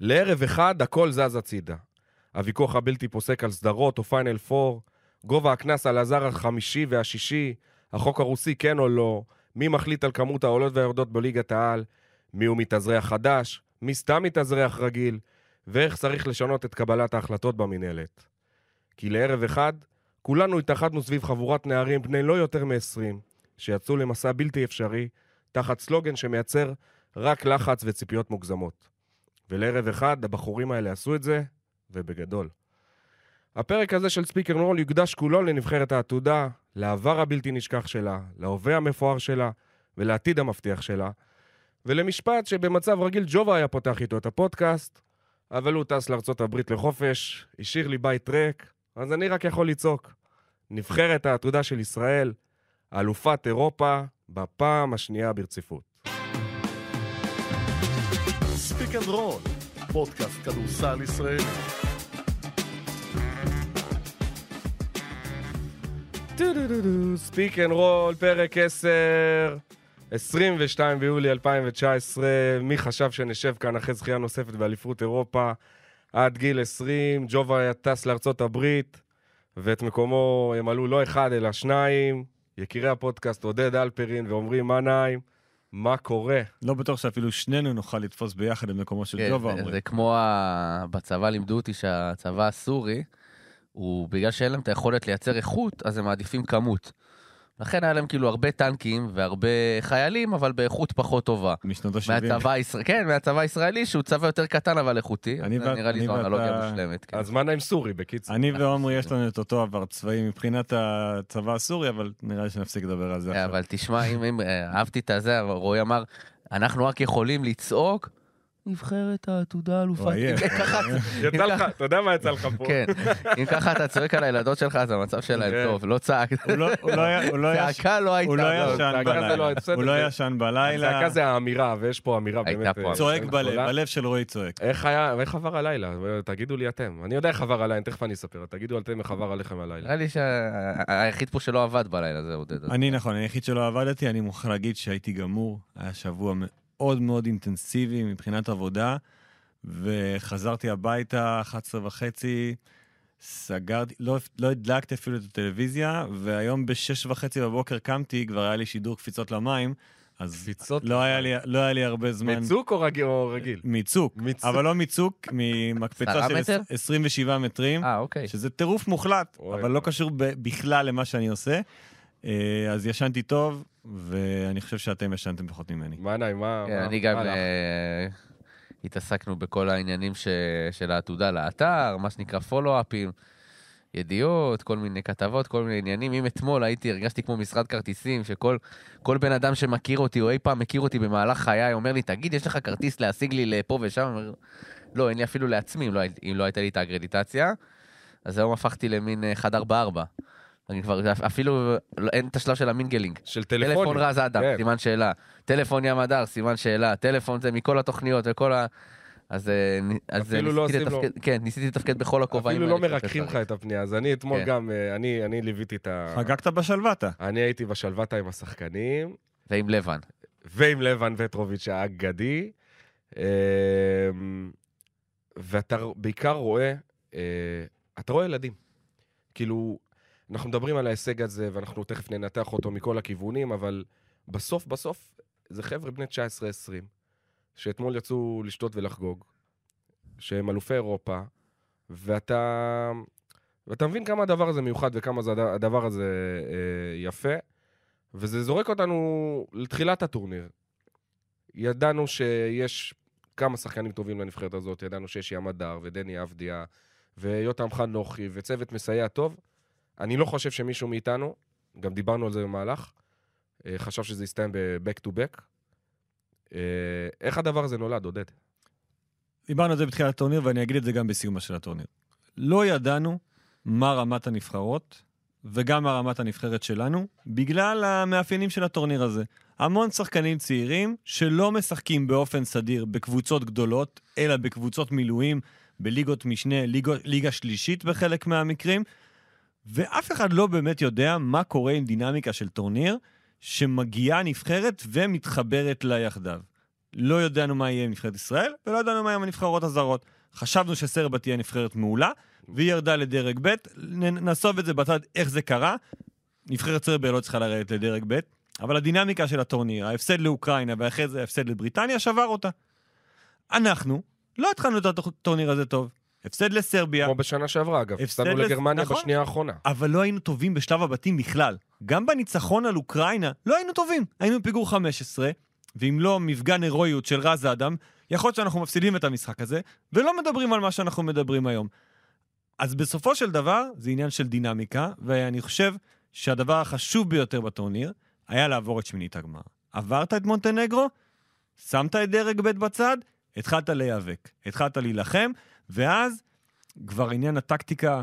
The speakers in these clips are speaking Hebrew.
לערב אחד הכל זז הצידה. הוויכוח הבלתי פוסק על סדרות או פיינל פור, גובה הקנס על הזר החמישי והשישי, החוק הרוסי כן או לא, מי מחליט על כמות העולות והיורדות בליגת העל, מי הוא מתאזרח חדש, מי סתם מתאזרח רגיל, ואיך צריך לשנות את קבלת ההחלטות במינהלת. כי לערב אחד, כולנו התאחדנו סביב חבורת נערים בני לא יותר מ-20, שיצאו למסע בלתי אפשרי, תחת סלוגן שמייצר רק לחץ וציפיות מוגזמות. ולערב אחד, הבחורים האלה עשו את זה, ובגדול. הפרק הזה של ספיקר נורל יוקדש כולו לנבחרת העתודה, לעבר הבלתי נשכח שלה, להווה המפואר שלה ולעתיד המבטיח שלה, ולמשפט שבמצב רגיל ג'ובה היה פותח איתו את הפודקאסט, אבל הוא טס לארצות הברית לחופש, השאיר לי בית ריק, אז אני רק יכול לצעוק. נבחרת העתודה של ישראל, אלופת אירופה, בפעם השנייה ברציפות. ספיק אנד רול, פודקאסט כדורסל ישראלי. ספיק אנד רול, פרק 10, 22 ביולי 2019. מי חשב שנשב כאן אחרי זכייה נוספת באליפות אירופה עד גיל 20? ג'ובה טס לארצות הברית, ואת מקומו ימלאו לא אחד אלא שניים. יקירי הפודקאסט עודד אלפרין ועמרי מנהיים. מה קורה? לא בטוח שאפילו שנינו נוכל לתפוס ביחד את מקומו של כן, ג'ובה, זה- אומרים. זה כמו ה... בצבא לימדו אותי שהצבא הסורי, הוא בגלל שאין להם את היכולת לייצר איכות, אז הם מעדיפים כמות. לכן היה להם כאילו הרבה טנקים והרבה חיילים, אבל באיכות פחות טובה. משנות ה-70. מהצבא הישראלי, כן, מהצבא הישראלי, שהוא צבא יותר קטן אבל איכותי. אני זה ואת- נראה לי זו אנלוגיה מושלמת. כן. אז מנהיים סורי, בקיצור. אני ועומרי יש לנו את אותו עבר צבאי מבחינת הצבא הסורי, אבל נראה לי שנפסיק לדבר על זה אה, עכשיו. אבל תשמע, אם אה, אהבתי את הזה, רועי אמר, אנחנו רק יכולים לצעוק, נבחרת העתודה אלופת... ככה- יצא לך, אתה יודע מה יצא לך פה? כן, אם ככה אתה צועק על הילדות שלך, אז המצב שלהם כן. טוב, לא צעק. לא- לא לא צעקה לא הייתה. הוא לא לא, ישן צעקה לא- בלילה. הוא לא זה- ישן בלילה. הצעקה זה האמירה, ויש פה אמירה הייתה באמת... פה אה, צועק. בלב, בלב של רועי צועק. איך היה, איך עבר הלילה? תגידו לי אתם. אני יודע איך עבר הלילה, תכף אני אספר. תגידו אתם איך עבר עליכם הלילה. נראה לי שהיחיד פה שלא עבד בלילה זה עודד. אני נכון, היחיד שלא עבדתי, אני מוכרח להגיד שהייתי גמור. היה שבוע מאוד מאוד אינטנסיבי מבחינת עבודה, וחזרתי הביתה, 11 וחצי, סגרתי, לא, לא הדלקתי אפילו את הטלוויזיה, והיום ב-6 וחצי בבוקר קמתי, כבר היה לי שידור קפיצות למים, אז קפיצות לא היה לי, לא היה לי הרבה זמן. מצוק או רגיל? או רגיל? מצוק, מצוק. אבל לא מצוק, ממקפצה של מטר? 27 מטרים. אה, אוקיי. שזה טירוף מוחלט, אוי, אבל לא אוי. קשור ב- בכלל למה שאני עושה. אה, אז ישנתי טוב, ואני חושב שאתם ישנתם פחות ממני. מה... כן, מה- אני גם... אה, התעסקנו בכל העניינים ש- של העתודה לאתר, מה שנקרא פולו-אפים, ידיעות, כל מיני כתבות, כל מיני עניינים. אם אתמול הייתי, הרגשתי כמו משרד כרטיסים, שכל כל בן אדם שמכיר אותי, או אי פעם מכיר אותי במהלך חיי, אומר לי, תגיד, יש לך כרטיס להשיג לי לפה ושם? אני אומר, לא, אין לי אפילו לעצמי, אם לא, אם לא הייתה לי את האקרדיטציה. אז היום הפכתי למין אה, חדר בארבע. אני כבר, אפילו לא- אין את השלב של המינגלינג. של טלפונים. טלפון רז אדם, כן. סימן שאלה. טלפון ים הדר, סימן שאלה. טלפון זה מכל התוכניות וכל ה... אז, אה, אז אפילו לא ניסיתי עושים לו- לתפקד, כן, ניסיתי לתפקד בכל הכובעים. אפילו לא מרככים לך. את הפנייה. אז אני אתמול כן. גם, אה, אני אני ליוויתי את ה... חגגת בשלוותה. אני הייתי בשלוותה עם השחקנים, ועם לבן. ועם לבן פטרוביץ' האגדי. אה, ואתה בעיקר רואה, אה, אתה רואה ילדים. כאילו, אנחנו מדברים על ההישג הזה, ואנחנו תכף ננתח אותו מכל הכיוונים, אבל בסוף בסוף, זה חבר'ה בני 19-20, שאתמול יצאו לשתות ולחגוג, שהם אלופי אירופה, ואתה... ואתה מבין כמה הדבר הזה מיוחד וכמה זה, הד- הדבר הזה אה, יפה, וזה זורק אותנו לתחילת הטורניר. ידענו שיש כמה שחקנים טובים לנבחרת הזאת, ידענו שיש ים הדר ודני אבדיה ויותם חנוכי וצוות מסייע טוב. אני לא חושב שמישהו מאיתנו, גם דיברנו על זה במהלך, אה, חשב שזה יסתיים ב-back to back. אה, איך הדבר הזה נולד, עודד? דיברנו על זה בתחילת הטורניר, ואני אגיד את זה גם בסיומה של הטורניר. לא ידענו מה רמת הנבחרות, וגם מה רמת הנבחרת שלנו, בגלל המאפיינים של הטורניר הזה. המון שחקנים צעירים שלא משחקים באופן סדיר בקבוצות גדולות, אלא בקבוצות מילואים, בליגות משנה, ליגו, ליגה שלישית בחלק מהמקרים, ואף אחד לא באמת יודע מה קורה עם דינמיקה של טורניר שמגיעה נבחרת ומתחברת לה יחדיו. לא ידענו מה יהיה עם נבחרת ישראל, ולא ידענו מה יהיה עם הנבחרות הזרות. חשבנו שסרבה תהיה נבחרת מעולה, והיא ירדה לדרג ב', נעזוב את זה בצד איך זה קרה. נבחרת סרביה לא צריכה לרדת לדרג ב', אבל הדינמיקה של הטורניר, ההפסד לאוקראינה ואחרי זה ההפסד לבריטניה, שבר אותה. אנחנו לא התחלנו את הטורניר הזה טוב. הפסד לסרביה, כמו בשנה שעברה, אגב. הפסד הפסדנו לס- לגרמניה נכון. בשנייה האחרונה. אבל לא היינו טובים בשלב הבתים בכלל. גם בניצחון על אוקראינה לא היינו טובים. היינו בפיגור 15, ואם לא מפגן הירואיות של רז אדם, יכול להיות שאנחנו מפסידים את המשחק הזה, ולא מדברים על מה שאנחנו מדברים היום. אז בסופו של דבר, זה עניין של דינמיקה, ואני חושב שהדבר החשוב ביותר בטורניר היה לעבור את שמינית הגמר. עברת את מונטנגרו, שמת את דרג ב' בצד, התחלת להיאבק, התחלת להילחם, ואז כבר עניין הטקטיקה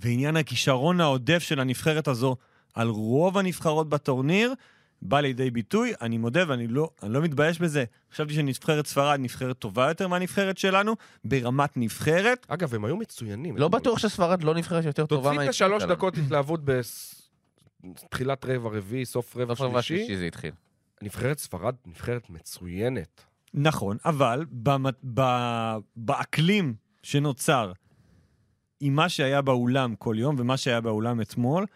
ועניין הכישרון העודף של הנבחרת הזו על רוב הנבחרות בטורניר בא לידי ביטוי. אני מודה ואני לא, אני לא מתבייש בזה. חשבתי שנבחרת ספרד נבחרת טובה יותר מהנבחרת שלנו, ברמת נבחרת. אגב, הם היו מצוינים. לא. בטוח שספרד לא נבחרת יותר טובה תוציא את השלוש שלנו. דקות התלהבות בתחילת רבע רביעי, סוף רבע בסוף רבע שלישי. שלישי זה התחיל. נבחרת ספרד, נבחרת מצוינת. נכון, אבל במת, ב, באקלים שנוצר עם מה שהיה באולם כל יום ומה שהיה באולם אתמול,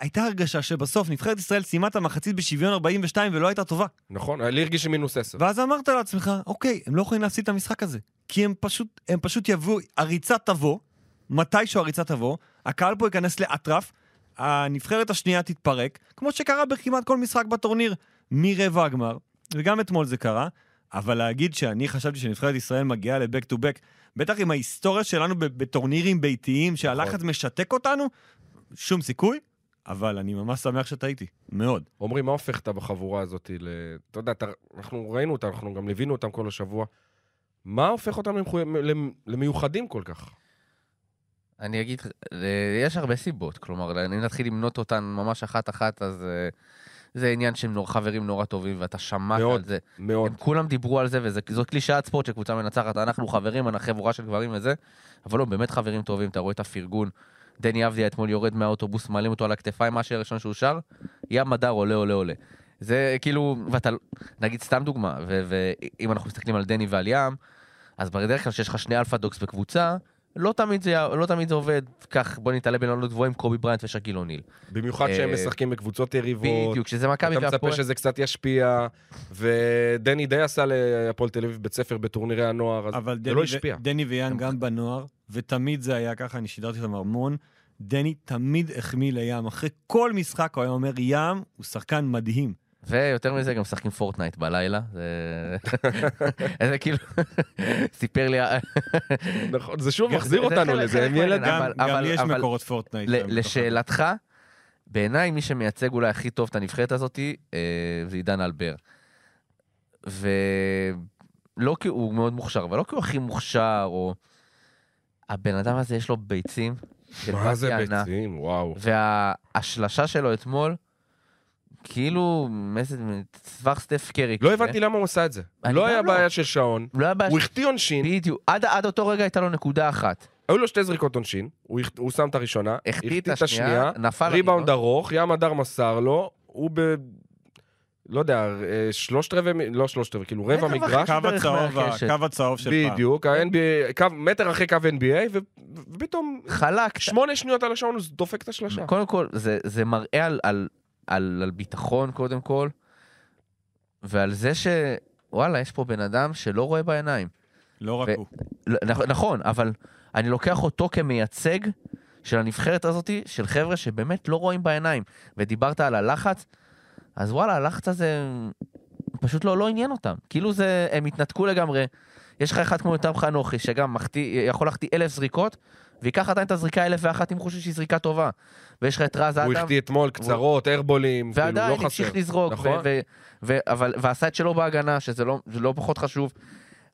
הייתה הרגשה שבסוף נבחרת ישראל סיימה את המחצית בשוויון 42 ולא הייתה טובה. נכון? לי הרגיש מינוס עשר. ואז אמרת לעצמך, אוקיי, הם לא יכולים להפסיד את המשחק הזה. כי הם פשוט, הם פשוט יבואו, הריצה תבוא, מתישהו הריצה תבוא, הקהל פה ייכנס לאטרף, הנבחרת השנייה תתפרק, כמו שקרה בכמעט כל משחק בטורניר, מרבע הגמר, וגם אתמול זה קרה, אבל להגיד שאני חשבתי שנבחרת ישראל מגיעה לבק טו בק, בטח עם ההיסטוריה שלנו בטורנירים ביתיים, שהלחץ משתק אותנו, שום סיכוי, אבל אני ממש שמח שטעיתי, מאוד. עמרי, מה הופך את הבחבורה הזאת ל... אתה יודע, אתה... אנחנו ראינו אותם, אנחנו גם ליווינו אותם כל השבוע. מה הופך אותם למחו... למיוחדים כל כך? אני אגיד, אה, יש הרבה סיבות, כלומר, אם נתחיל למנות אותן ממש אחת-אחת, אז אה, זה עניין שהם נור, חברים נורא טובים, ואתה שמעת מאוד. על זה. מאוד. הם כולם דיברו על זה, וזאת קלישאת ספורט שקבוצה מנצחת, אנחנו חברים, אנחנו חבורה של גברים וזה, אבל לא, באמת חברים טובים, אתה רואה את הפרגון. דני אבדיה אתמול יורד מהאוטובוס, מעלים אותו על הכתפיים, מה שהראשון שהוא שר, ים מדר עולה, עולה, עולה. זה כאילו, ואתה, נגיד סתם דוגמה, ואם אנחנו מסתכלים על דני ועל ים, אז בדרך כלל כשיש לך שני alpha dogs בקבוצה, לא תמיד זה, לא תמיד זה עובד, כך בוא ניתלה באילנות גבוהים, קובי בריינט ושקיל אוניל. במיוחד שהם אה, משחקים בקבוצות יריבות. בדיוק, שזה מכבי אתה מצפה והפועל. שזה קצת ישפיע, ודני די עשה להפועל תל אביב בית ספר בטורנירי הנוער, אז אבל זה דני, לא השפיע. דני וים גם בנוער, ותמיד זה היה ככה, אני שידרתי אותם המון. דני תמיד החמיא לים. אחרי כל משחק הוא היה אומר, ים הוא שחקן מדהים. ויותר מזה, גם משחקים Fortnite בלילה. זה... כאילו, סיפר לי... נכון, זה שוב מחזיר אותנו לזה, הם ילדים. גם, לי יש מקורות Fortnite. בתוך לשאלתך, בעיניי מי שמייצג אולי הכי טוב את הנבחרת הזאת אה, זה עידן אלבר. ולא כי הוא מאוד מוכשר, אבל לא כי הוא הכי מוכשר, או... הבן אדם הזה יש לו ביצים. מה זה. ביצים? וואו. וההשלשה שלו אתמול, כאילו, טווח סטף קרי. לא. הבנתי למה הוא עשה את זה. אני לא גם היה לא. בעיה של שעון, לא. הוא החטיא עונשין, בדיוק. עד, אותו רגע הייתה לו נקודה אחת. היו לו שתי זריקות עונשין, הוא שם את הראשונה, החטיא את השנייה, ריבאונד לריבאונד. ארוך, ים הדר מסר לו, הוא ב... לא יודע, אה, שלושת רבעי, לא שלושת רבעי, כאילו רבע מגרש, בערך הצהוב. הקו הצהוב של פעם. בדיוק, ה-NBA, קו- מטר אחרי קו NBA, ופתאום חלק. שמונה שניות על השעון הוא דופק את השלושה. קודם כל, זה, זה מראה על, על, על, על ביטחון קודם כל, ועל זה ש... וואלה, יש פה בן אדם שלא רואה בעיניים. לא רק ו- הוא. לא, נכ- נכון, אבל אני לוקח אותו כמייצג של הנבחרת הזאת, של חבר'ה שבאמת לא רואים בעיניים. ודיברת על הלחץ, אז וואלה, הלחץ הזה פשוט לא, לא עניין אותם. כאילו זה, הם התנתקו לגמרי. יש לך אחד כמו יותם חנוכי, שגם מחטיא, יכול להחטיא אלף זריקות, וייקח עדיין את הזריקה אלף ואחת אם הוא חושב שהיא זריקה טובה. ויש לך את רז הוא אדם, החטיא אתמול קצרות, ארבולים, כאילו, לא ועדיין חסר. המשיך לזרוק, נכון. ו- ו- ו- אבל, ועשה את שלו בהגנה, שזה לא, זה לא פחות חשוב.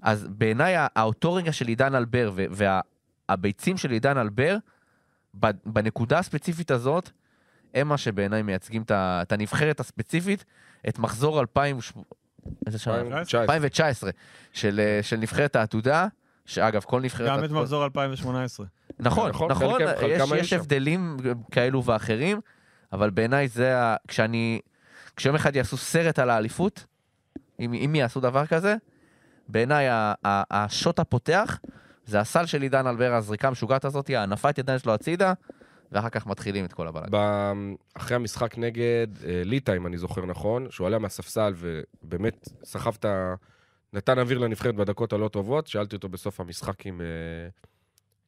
אז בעיניי, האותו רגע של עידן אלבר, והביצים של עידן אלבר, ב- בנקודה הספציפית הזאת, הם מה שבעיניי מייצגים את הנבחרת הספציפית, את מחזור 2000... איזה שנה? 2019. 2019, של, אה, של נבחרת העתודה, שאגב, כל נבחרת... גם את מחזור 2018. נכון, נכון, נכון, יש, יש. הבדלים כאלו ואחרים, אבל בעיניי זה ה... כשאני... כשיום אחד יעשו סרט על האליפות, אם, אם יעשו דבר כזה, בעיניי השוט הפותח זה הסל של עידן אלבר, הזריקה המשוגעת הזאת, הנפת ידיים שלו הצידה, ואחר כך מתחילים את כל הבלגן. ב- אחרי המשחק נגד אה, ליטא, אם אני זוכר נכון, שהוא עלה מהספסל ובאמת סחב את ה... נתן אוויר לנבחרת בדקות הלא טובות, שאלתי אותו בסוף המשחק אם, אה,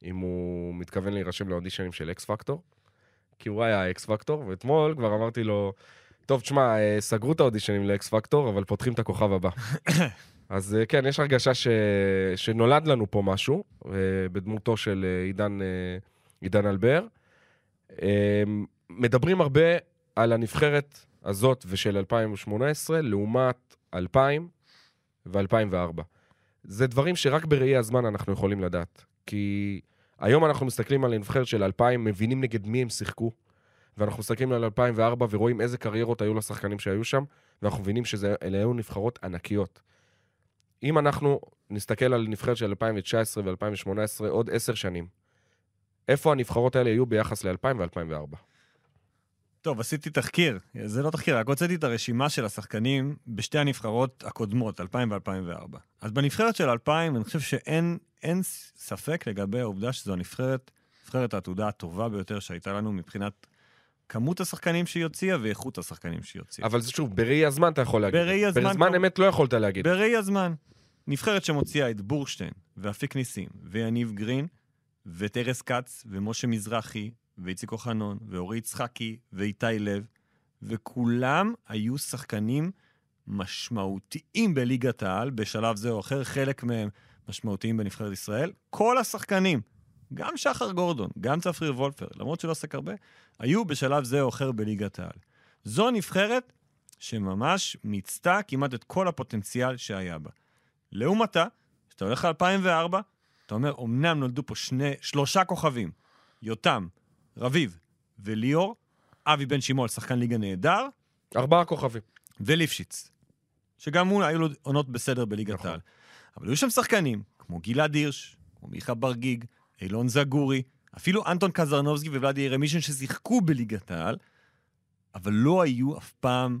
אם הוא מתכוון להירשם לאודישנים של אקס פקטור, כי הוא היה אקס פקטור, ואתמול כבר אמרתי לו, טוב, תשמע, אה, סגרו את האודישנים לאקס פקטור, אבל פותחים את הכוכב הבא. אז אה, כן, יש הרגשה ש... שנולד לנו פה משהו, אה, בדמותו של עידן, עידן אלבר. אה, מדברים הרבה על הנבחרת הזאת ושל 2018 לעומת 2000 ו-2004. זה דברים שרק בראי הזמן אנחנו יכולים לדעת. כי היום אנחנו מסתכלים על הנבחרת של 2000, מבינים נגד מי הם שיחקו, ואנחנו מסתכלים על 2004 ורואים איזה קריירות היו לשחקנים שהיו שם, ואנחנו מבינים שאלה היו נבחרות ענקיות. אם אנחנו נסתכל על נבחרת של 2019 ו-2018 עוד עשר שנים, איפה הנבחרות האלה יהיו ביחס ל-2000 ו-2004? טוב, עשיתי תחקיר. זה לא תחקיר, רק הוצאתי את הרשימה של השחקנים בשתי הנבחרות הקודמות, 2000 ו-2004. אז בנבחרת של 2000, אני חושב שאין אין ספק לגבי העובדה שזו הנבחרת, נבחרת העתודה הטובה ביותר שהייתה לנו מבחינת כמות השחקנים שהיא הוציאה ואיכות השחקנים שהיא הוציאה. אבל זה שוב, בראי הזמן אתה יכול להגיד. בראי הזמן בזמן אמת לא יכולת להגיד. בראי הזמן. נבחרת שמוציאה את בורשטיין, ואפיק ניסים, ויניב גרין, ואת ארז כץ, ומשה מזרחי, ואיציק אוחנון, ואורי יצחקי, ואיתי לב, וכולם היו שחקנים משמעותיים בליגת העל, בשלב זה או אחר, חלק מהם משמעותיים בנבחרת ישראל. כל השחקנים, גם שחר גורדון, גם צפריר וולפר, למרות שלא עסק הרבה, היו בשלב זה או אחר בליגת העל. זו נבחרת שממש מיצתה כמעט את כל הפוטנציאל שהיה בה. לעומתה, כשאתה הולך ל-2004, אתה אומר, אמנם נולדו פה שני, שלושה כוכבים, יותם, רביב וליאור, אבי בן שמעון, שחקן ליגה נהדר, ארבעה כוכבים. וליפשיץ, שגם הוא, היו לו עונות בסדר בליגת נכון. העל. אבל היו שם שחקנים, כמו גלעד הירש, כמו מיכה ברגיג, אילון זגורי, אפילו אנטון קזרנובסקי וולדי ירמישן ששיחקו בליגת העל, אבל לא היו אף פעם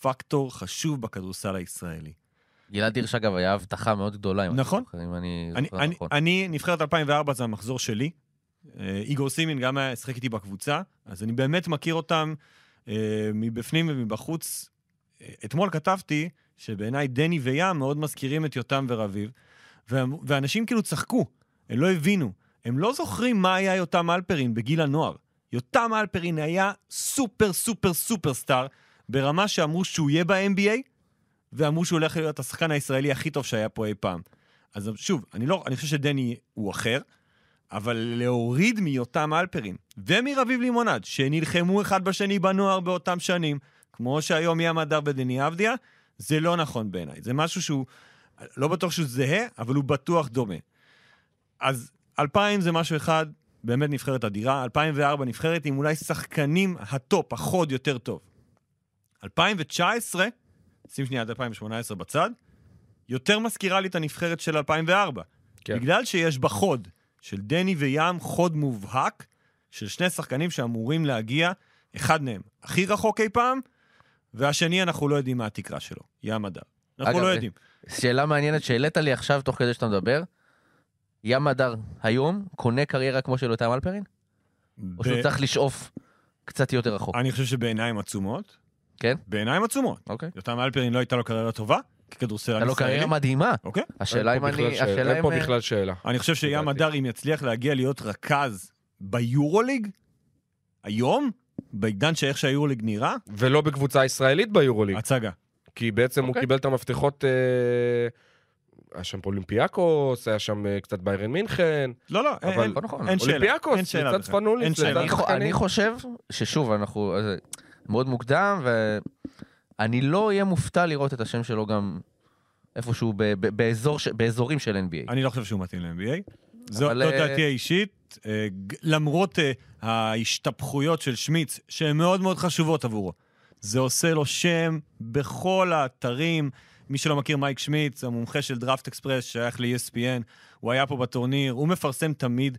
פקטור חשוב בכדורסל הישראלי. גלעד הירש, אגב, היה הבטחה מאוד גדולה, נכון. אם אני אני, אני, נכון. אני, נבחרת 2004 זה המחזור שלי. אה, איגור סימין גם היה שיחק איתי בקבוצה, אז אני באמת מכיר אותם אה, מבפנים ומבחוץ. אה, אתמול כתבתי שבעיניי דני וים מאוד מזכירים את יותם ורביב, ואנשים כאילו צחקו, הם לא הבינו. הם לא זוכרים מה היה יותם הלפרין בגיל הנוער. יותם הלפרין היה super super superstar, ברמה שאמרו שהוא יהיה ב-NBA, ואמרו שהוא הולך להיות השחקן הישראלי הכי טוב שהיה פה אי פעם. אז שוב, אני, לא, אני חושב שדני הוא אחר, אבל להוריד מיותם הלפרין ומרביב לימונד, שנלחמו אחד בשני בנוער באותם שנים, כמו שהיום ים מדר ודני אבדיה, זה לא נכון בעיניי. זה משהו שהוא, לא בטוח שהוא זהה, אבל הוא בטוח דומה. אז 2000 זה משהו אחד, באמת נבחרת אדירה, 2004 נבחרת עם אולי שחקנים הטופ, החוד יותר טוב. 2019, שים שנייה עד 2018 בצד, יותר מזכירה לי את הנבחרת של 2004. כן. כן. בגלל שיש בה חוד של דני וים, חוד מובהק, של שני שחקנים שאמורים להגיע, אחד מהם הכי רחוק אי פעם, והשני אנחנו לא יודעים מה התקרה שלו, ים הדר. אנחנו אגב, לא זה- יודעים. שאלה מעניינת שהעלית לי עכשיו, תוך כדי שאתה מדבר, ים הדר היום קונה קריירה כמו של יותם אלפרין? או שהוא ב- צריך לשאוף קצת יותר רחוק? אני חושב שבעיניים עצומות. כן? בעיניים עצומות. אוקיי. יותם אלפרין לא הייתה לו קריירה טובה, ככדורסלן הייתה לו ישראלי. קריירה מדהימה. אוקיי. השאלה אין אם פה בכלל אני... שאלה- השאלה אין פה אם... בכלל שאלה. אני חושב שים. הדר, אם יצליח להגיע להיות רכז ביורוליג, היום, בעידן שאיך שהיורוליג נראה, ולא בקבוצה ישראלית ביורוליג, הצגה. כי בעצם הוא אוקיי. קיבל את המפתחות... אה, היה שם אולימפיאקוס, היה שם אה, קצת ביירן מינכן, לא, לא, אבל- אין, נכון, נכון. אין שאלה. אולימפיאקוס, אין שאלה שאלה. לצד אני, חושב ששוב, אנחנו... אה, מאוד מוקדם, ואני לא אהיה מופתע לראות את השם שלו גם איפשהו ב- ב- באזור ש- באזורים של NBA. אני לא חושב שהוא מתאים ל-NBA. זו אבל, אה, דעתי האישית, אה, למרות אה, ההשתפכויות של שמיץ, שהן מאוד מאוד חשובות עבורו. זה עושה לו שם בכל האתרים. מי שלא מכיר, מייק שמיץ, המומחה של דראפט אקספרס, שייך ל-ESPN, הוא היה פה בטורניר, הוא מפרסם תמיד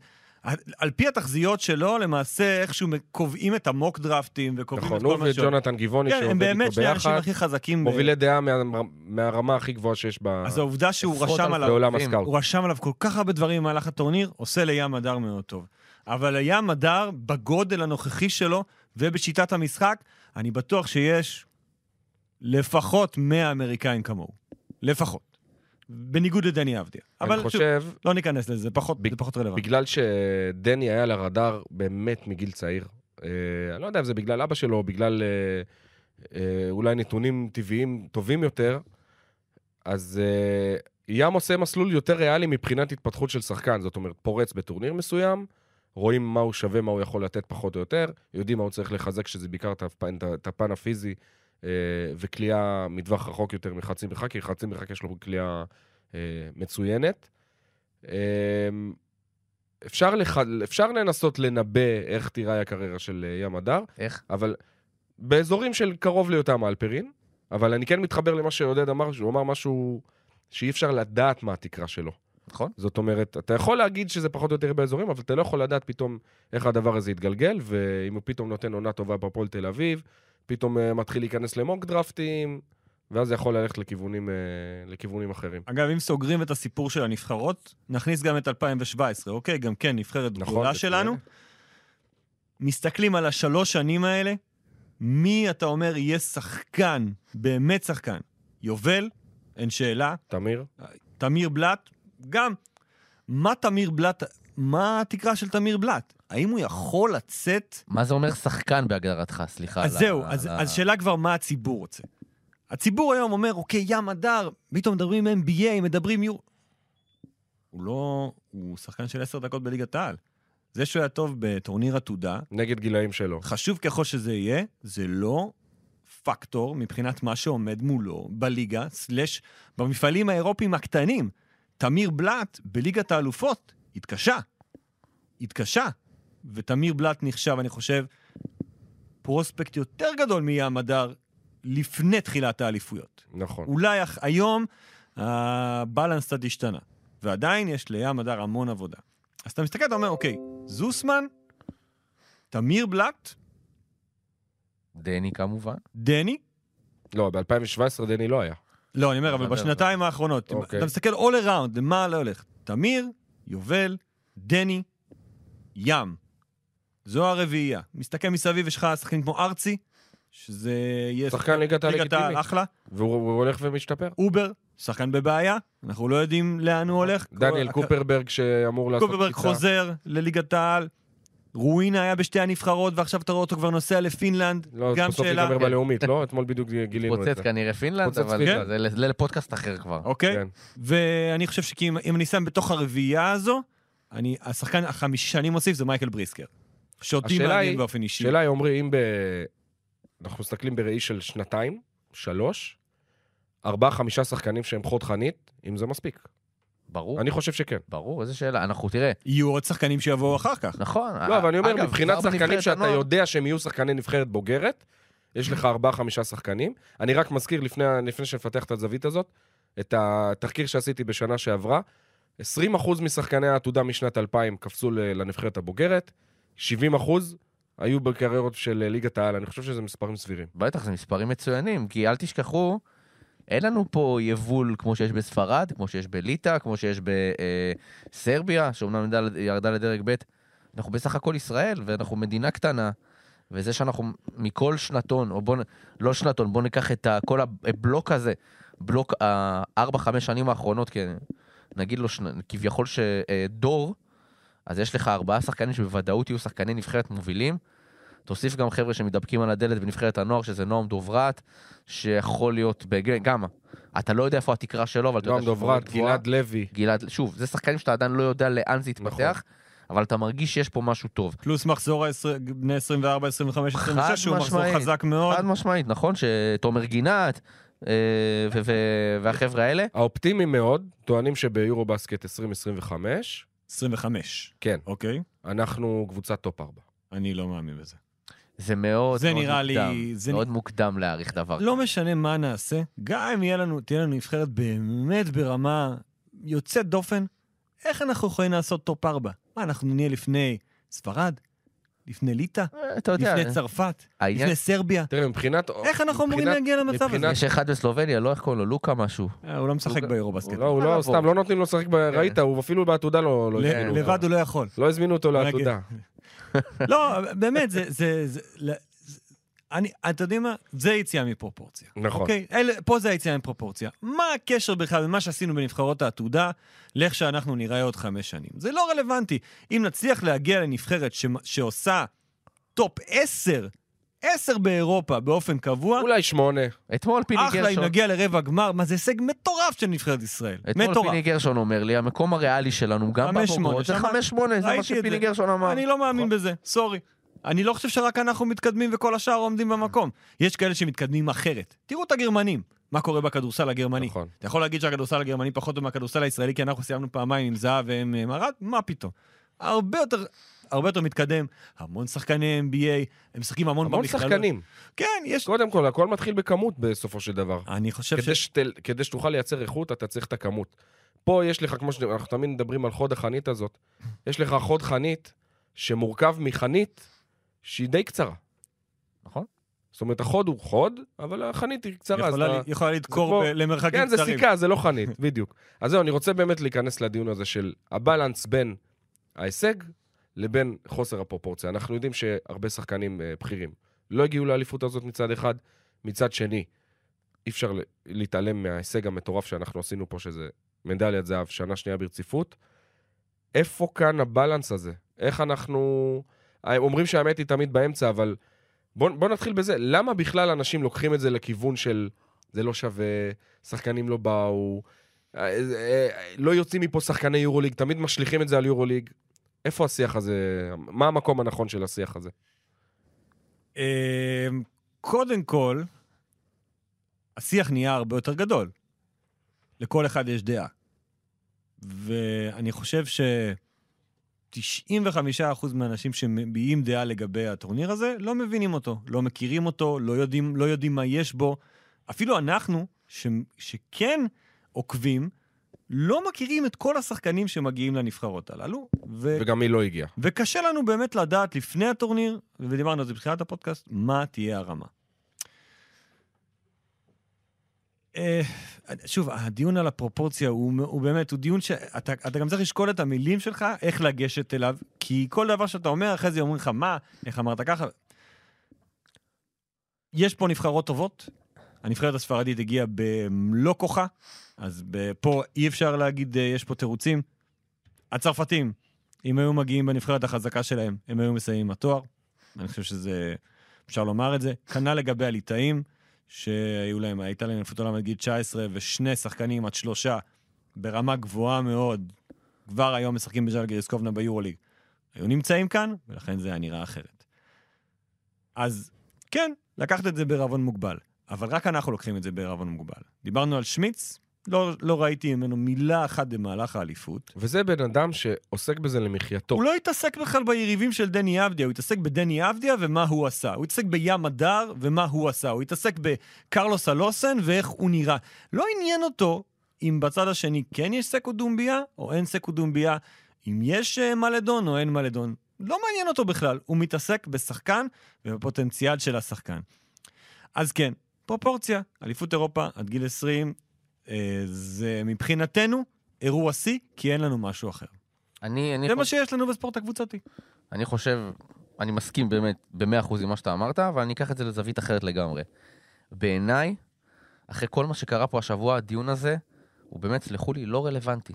על פי התחזיות שלו, למעשה איכשהו קובעים את המוק דרפטים וקובעים נכון, את הוא כל מה ש... וג'ונתן גבעוני כן, הם שעובד באמת איתו שני האנשים ביחד, הכי חזקים. ב- מובילי דעה מה- מהרמה הכי גבוהה שיש ב- אז העובדה שהוא רשם עליו... בעולם. הסקאוט. הוא רשם עליו כל כך הרבה דברים במהלך הטורניר, עושה לים הדר מאוד טוב. אבל לים הדר, בגודל הנוכחי שלו ובשיטת המשחק, אני בטוח שיש לפחות 100 אמריקאים כמוהו. לפחות. בניגוד לדני אבדיה. אבל שוב, חושב, לא ניכנס לזה, זה פחות, בג- זה פחות רלוונטי. בגלל שדני היה על הרדאר באמת מגיל צעיר. אה, אני לא יודע אם זה בגלל אבא שלו, או בגלל אה, אה, אולי נתונים טבעיים טובים יותר, אז אה, ים עושה מסלול יותר ריאלי מבחינת התפתחות של שחקן. זאת אומרת, פורץ בטורניר מסוים, רואים מה הוא שווה, מה הוא יכול לתת פחות או יותר, יודעים מה הוא צריך לחזק, שזה בעיקר את הפן, את הפן הפיזי, וכליאה מטווח רחוק יותר מחצי מרחק, כי חצי מרחק יש לו כליאה אה, מצוינת. אה, אפשר, לח... אפשר לנסות לנבא איך תיראה הקריירה של אה, ים הדר, איך? אבל באזורים של קרוב ליותם אלפרין, אבל אני כן מתחבר למה שעודד אמר, שהוא אמר משהו שאי אפשר לדעת מה התקרה שלו. נכון. זאת אומרת, אתה יכול להגיד שזה פחות או יותר באזורים, אבל אתה לא יכול לדעת פתאום איך הדבר הזה יתגלגל, ואם הוא פתאום נותן עונה טובה בהפועל תל אביב, פתאום uh, מתחיל להיכנס למוק דרפטים, ואז זה יכול ללכת לכיוונים, uh, לכיוונים אחרים. אגב, אם סוגרים את הסיפור של הנבחרות, נכניס גם את 2017, אוקיי? גם כן, נבחרת נכון, גדולה. שלנו. מסתכלים על השלוש שנים האלה, מי אתה אומר יהיה שחקן, באמת שחקן? יובל, אין שאלה. תמיר? תמיר בלאט, גם. מה תמיר בלאט, מה התקרה של תמיר בלאט? האם הוא יכול לצאת... מה זה אומר שחקן בהגדרתך? סליחה. אז זהו, אז, שאלה כבר מה הציבור רוצה. הציבור היום אומר, אוקיי, ים הדר, פתאום מדברים NBA, מדברים יור... הוא לא... הוא שחקן של עשר דקות בליגת העל. זה שהוא היה טוב בטורניר עתודה, נגד גילאים שלו. חשוב ככל שזה יהיה, זה לא פקטור מבחינת מה שעומד מולו בליגה, סלש במפעלים האירופיים הקטנים. תמיר בלאט בליגת האלופות התקשה. התקשה. ותמיר בלאט נחשב, אני חושב, פרוספקט יותר גדול מים הדר לפני תחילת האליפויות. נכון. אולי היום הבלנס קצת השתנה, ועדיין יש לים הדר המון עבודה. אז אתה מסתכל, אתה אומר, אוקיי, זוסמן, תמיר בלאט, דני כמובן. דני, לא, ב-2017 דני לא היה. לא, אני אומר, אבל. בשנתיים האחרונות, אוקיי. אתה מסתכל all around, למה לא הולך? תמיר, יובל, דני, ים. זו הרביעייה. מסתכל מסביב, יש לך שחקנים כמו ארצי, שזה יהיה שחקן ליגת העל ליגת העל, לגיטימי. אחלה. והוא הוא הולך ומשתפר. אובר, שחקן בבעיה, אנחנו לא יודעים לאן הוא הולך. דניאל קופרברג שאמור לעשות קופרברג קפיצה. חוזר לליגת העל. רואינה היה בשתי הנבחרות, ועכשיו אתה רואה אותו כבר נוסע לפינלנד. לא, גם בסוף שאלה. ייגמר כן. בלאומית, לא? אתמול בדיוק גילינו את פוצץ זה. כנראה פינלנד, פוצץ אבל פינלנד. זה זה לפודקאסט אחר כבר. אוקיי? כן. ואני חושב שאם אם אני שם בתוך הרביעייה הזו, אני, השחקן החמישי שאני מוסיף זה מייקל בריסקר. שאותי מעניין באופן אישי. השאלה היא, עמרי, אם ב... אנחנו מסתכלים בראי של שנתיים, שלוש, ארבעה, חמישה שחקנים שהם חוד חנית, אם זה מספיק. ברור, אני חושב שכן. ברור, איזה שאלה. אנחנו, תראה, יהיו עוד שחקנים שיבואו אחר כך. נכון. לא, אבל אני אומר, אגב, מבחינת שחקנים שאתה יודע שהם יהיו שחקני נבחרת בוגרת, יש לך ארבעה, חמישה שחקנים. אני רק מזכיר, לפני, לפני שנפתח את הזווית הזאת, את התחקיר שעשיתי בשנה שעברה. 20% משחקני העתודה משנת 2000 קפצו לנבחרת הבוגרת, 70% היו בקריירות של ליגת העל. אני חושב שזה מספרים סבירים. בטח, זה מספרים מצוינים, כי אל תשכחו, אין לנו פה יבול כמו שיש בספרד, כמו שיש בליטא, כמו שיש בסרביה, שאומנם ירדה- לדרג ב'. אנחנו בסך הכל ישראל, ואנחנו מדינה קטנה, וזה שאנחנו מכל שנתון, או בוא, נ- לא שנתון, בוא ניקח את כל הבלוק הזה, בלוק הארבע, חמש שנים האחרונות, כי נגיד לו שנ- כביכול שדור, אז יש לך ארבעה שחקנים שבוודאות יהיו שחקני נבחרת מובילים. תוסיף גם חבר'ה שמתדפקים על הדלת בנבחרת הנוער, שזה נועם דוברת, שיכול להיות, בג... גם, אתה לא יודע איפה התקרה שלו, אבל אתה יודע נועם דוברת. גלעד לוי. גלעד, שוב, זה שחקנים שאתה עדיין לא יודע לאן זה יתפתח, נכון. אבל אתה מרגיש שיש פה משהו טוב. פלוס מחזור העשרה- בני 24, 25, חד 26, שהוא מחזור משמעית. חזק מאוד. חד משמעית, נכון? שתומר גינת אה, והחבר'ה האלה, האופטימיים מאוד טוענים שביורובאסקט 2025, 25, כן, אוקיי? אנחנו קבוצת טופ 4. אני לא מאמין בזה. זה מאוד זה מאוד נראה לי- מוקדם. זה מאוד נ- מוקדם להעריך דבר לא משנה מה נעשה, גם אם יהיה לנו, תהיה לנו נבחרת באמת ברמה יוצאת דופן, איך אנחנו יכולים לעשות טופ 4? מה, אנחנו נהיה לפני ספרד? לפני ליטא? אה, אתה יודע, לפני צרפת? העניין- לפני סרביה? תראה, מבחינת... איך אנחנו אמורים מבחינת- להגיע למצב הזה? מבחינת- יש אחד בסלובניה, לא איך קוראים לו, לוקה משהו. אה, הוא לא משחק הוא- ביורובסקט. הוא לא, הוא לא, לבוא? סתם, לא נותנים לו לשחק, ב- ראית, הוא אפילו בעתודה לא לא ל- הזמינו אותו. לבד הוא לא יכול. לא הזמינו אותו. לעתודה. לא, באמת, זה... זה, זה, זה אני, אתם יודעים מה? זה יציאה מפרופורציה. נכון. אוקיי? אלה, פה זה היציאה מפרופורציה. מה הקשר בכלל בין מה שעשינו בנבחרות העתודה לאיך שאנחנו נראה עוד חמש שנים? זה לא רלוונטי. אם נצליח להגיע לנבחרת ש, שעושה טופ עשר, עשר באירופה באופן קבוע, אולי שמונה. אתמול פיני אחלה אם גרשון, נגיע לרבע גמר, מה זה הישג מטורף של נבחרת ישראל. אתמול מטורף. פיני גרשון אומר לי, המקום הריאלי שלנו, גם חמש, שמונה, בבוגרות, זה שמע- 5-8, זה מה שפיני. גרשון אמר. אני לא מאמין בזה, sorry. אני לא חושב שרק אנחנו מתקדמים וכל השאר עומדים במקום. יש כאלה שמתקדמים אחרת. תראו את הגרמנים, מה קורה בכדורסל הגרמני. נכון. אתה יכול להגיד שהכדורסל הגרמני פחות טוב מהכדורסל הישראלי, כי אנחנו סיימנו פעמיים עם זהב והם אה, מרד? מה פתאום. הרבה יותר, הרבה יותר מתקדם, המון שחקני NBA, הם משחקים המון המון במכללות. שחקנים. כן, יש... קודם כל, הכל מתחיל בכמות בסופו של דבר. אני חושב כדי, ש... שתל, כדי שתוכל לייצר איכות, אתה צריך את הכמות. פה יש לך, כמו שאנחנו תמיד מדברים על חוד החנית הזאת, יש לך חוד חנית שמורכב מחנית שהיא די קצרה. נכון. זאת אומרת, החוד הוא חוד, אבל החנית היא קצרה. יכולה, אתה- יכולה לדקור כמו- ב- למרחקים כן, זה קצרים. סיכה, זה לא חנית, בדיוק. אז זהו, אני רוצה באמת להיכנס לדיון הזה של הבלנס בין ההישג לבין חוסר הפרופורציה. אנחנו יודעים שהרבה שחקנים אה, בכירים לא הגיעו לאליפות הזאת מצד אחד, מצד שני, אי אפשר להתעלם מההישג המטורף שאנחנו עשינו פה, שזה מדליית זהב, שנה שנייה ברציפות. איפה כאן הבלנס הזה? איך אנחנו... אומרים שהאמת היא תמיד באמצע, אבל בואו בוא נתחיל בזה. למה בכלל אנשים לוקחים את זה לכיוון של זה לא שווה, שחקנים לא באו, אה, אה, לא יוצאים מפה שחקני יורוליג, תמיד משליכים את זה על יורוליג. איפה השיח הזה? מה המקום הנכון של השיח הזה? אה, קודם כל, השיח נהיה הרבה יותר גדול. לכל אחד יש דעה. ואני חושב ש-95% מהאנשים שמביעים דעה לגבי הטורניר הזה לא מבינים אותו, לא מכירים אותו, לא יודעים, לא יודעים מה יש בו. אפילו אנחנו, ש, שכן עוקבים, לא מכירים את כל השחקנים שמגיעים לנבחרות הללו. ו... וגם מי לא הגיע. וקשה לנו באמת לדעת לפני הטורניר, ודיברנו על זה בתחילת הפודקאסט, מה תהיה הרמה. אה, שוב, הדיון על הפרופורציה הוא, הוא באמת, הוא דיון שאתה אתה גם צריך לשקול את המילים שלך, איך לגשת אליו, כי כל דבר שאתה אומר, אחרי זה אומרים לך, מה, איך אמרת ככה? יש פה נבחרות טובות, הנבחרת הספרדית הגיעה במלוא כוחה, אז פה אי אפשר להגיד, אה, יש פה תירוצים. הצרפתים, אם היו מגיעים בנבחרת החזקה שלהם, הם היו מסיימים עם התואר. אני חושב שזה, אפשר לומר את זה. כנ"ל לגבי הליטאים, שהיו להם, הייתה להם אליפות עולם עד גיל 19, ושני שחקנים עד שלושה, ברמה גבוהה מאוד, כבר היום משחקים בז'לגיריס קובנה ביורוליג. היו נמצאים כאן, ולכן זה היה נראה אחרת. אז כן, לקחת את זה בערבון מוגבל, אבל רק אנחנו לוקחים את זה בערבון מוגבל. דיברנו על שמיץ, לא, לא ראיתי ממנו מילה אחת במהלך האליפות. וזה בן אדם שעוסק בזה למחייתו. הוא לא התעסק בכלל ביריבים של דני אבדיה, הוא התעסק בדני אבדיה ומה הוא עשה. הוא התעסק בים הדר ומה הוא עשה. הוא התעסק בקרלוס אלוסן ואיך הוא נראה. לא עניין אותו אם בצד השני כן יש סקו דומביה או אין סקו דומביה, אם יש uh, מלדון או אין מלדון. לא מעניין אותו בכלל. הוא מתעסק בשחקן ובפוטנציאל של השחקן. אז כן, פרופורציה, אליפות אירופה עד גיל 20, אה, זה מבחינתנו אירוע שיא, כי אין לנו משהו אחר. אני, אני, זה מה חושב, שיש לנו בספורט הקבוצתי. אני חושב, אני מסכים באמת במאה אחוז עם מה שאתה אמרת, אבל אני אקח את זה לזווית אחרת לגמרי. בעיניי, אחרי כל מה שקרה פה השבוע, הדיון הזה, הוא באמת, סלחו לי, לא רלוונטי.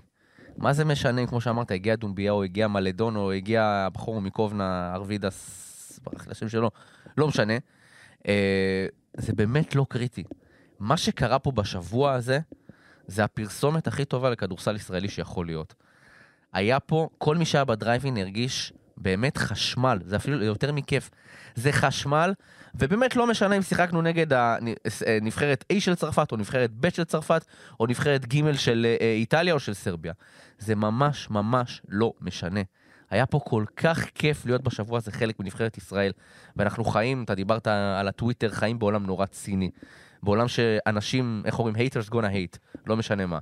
מה זה משנה כמו שאמרת, הגיע דומביה, או הגיע מלדון, או הגיע הבחור מקובנה, ארווידס, ברח לי השם שלו, לא משנה. אה, זה באמת לא קריטי. מה שקרה פה בשבוע הזה, זה הפרסומת הכי טובה לכדורסל ישראלי שיכול להיות. היה פה, כל מי שהיה בדרייבין הרגיש באמת חשמל, זה אפילו יותר מכיף. זה חשמל, ובאמת לא משנה אם שיחקנו נגד הנבחרת A של צרפת, או נבחרת ב' של צרפת, או נבחרת ג' של אה, איטליה או של סרביה. זה ממש ממש לא משנה. היה פה כל כך כיף להיות בשבוע הזה חלק מנבחרת ישראל, ואנחנו חיים, אתה דיברת על הטוויטר, חיים בעולם נורא ציני. בעולם שאנשים, איך אומרים, haters gonna hate, לא משנה מה.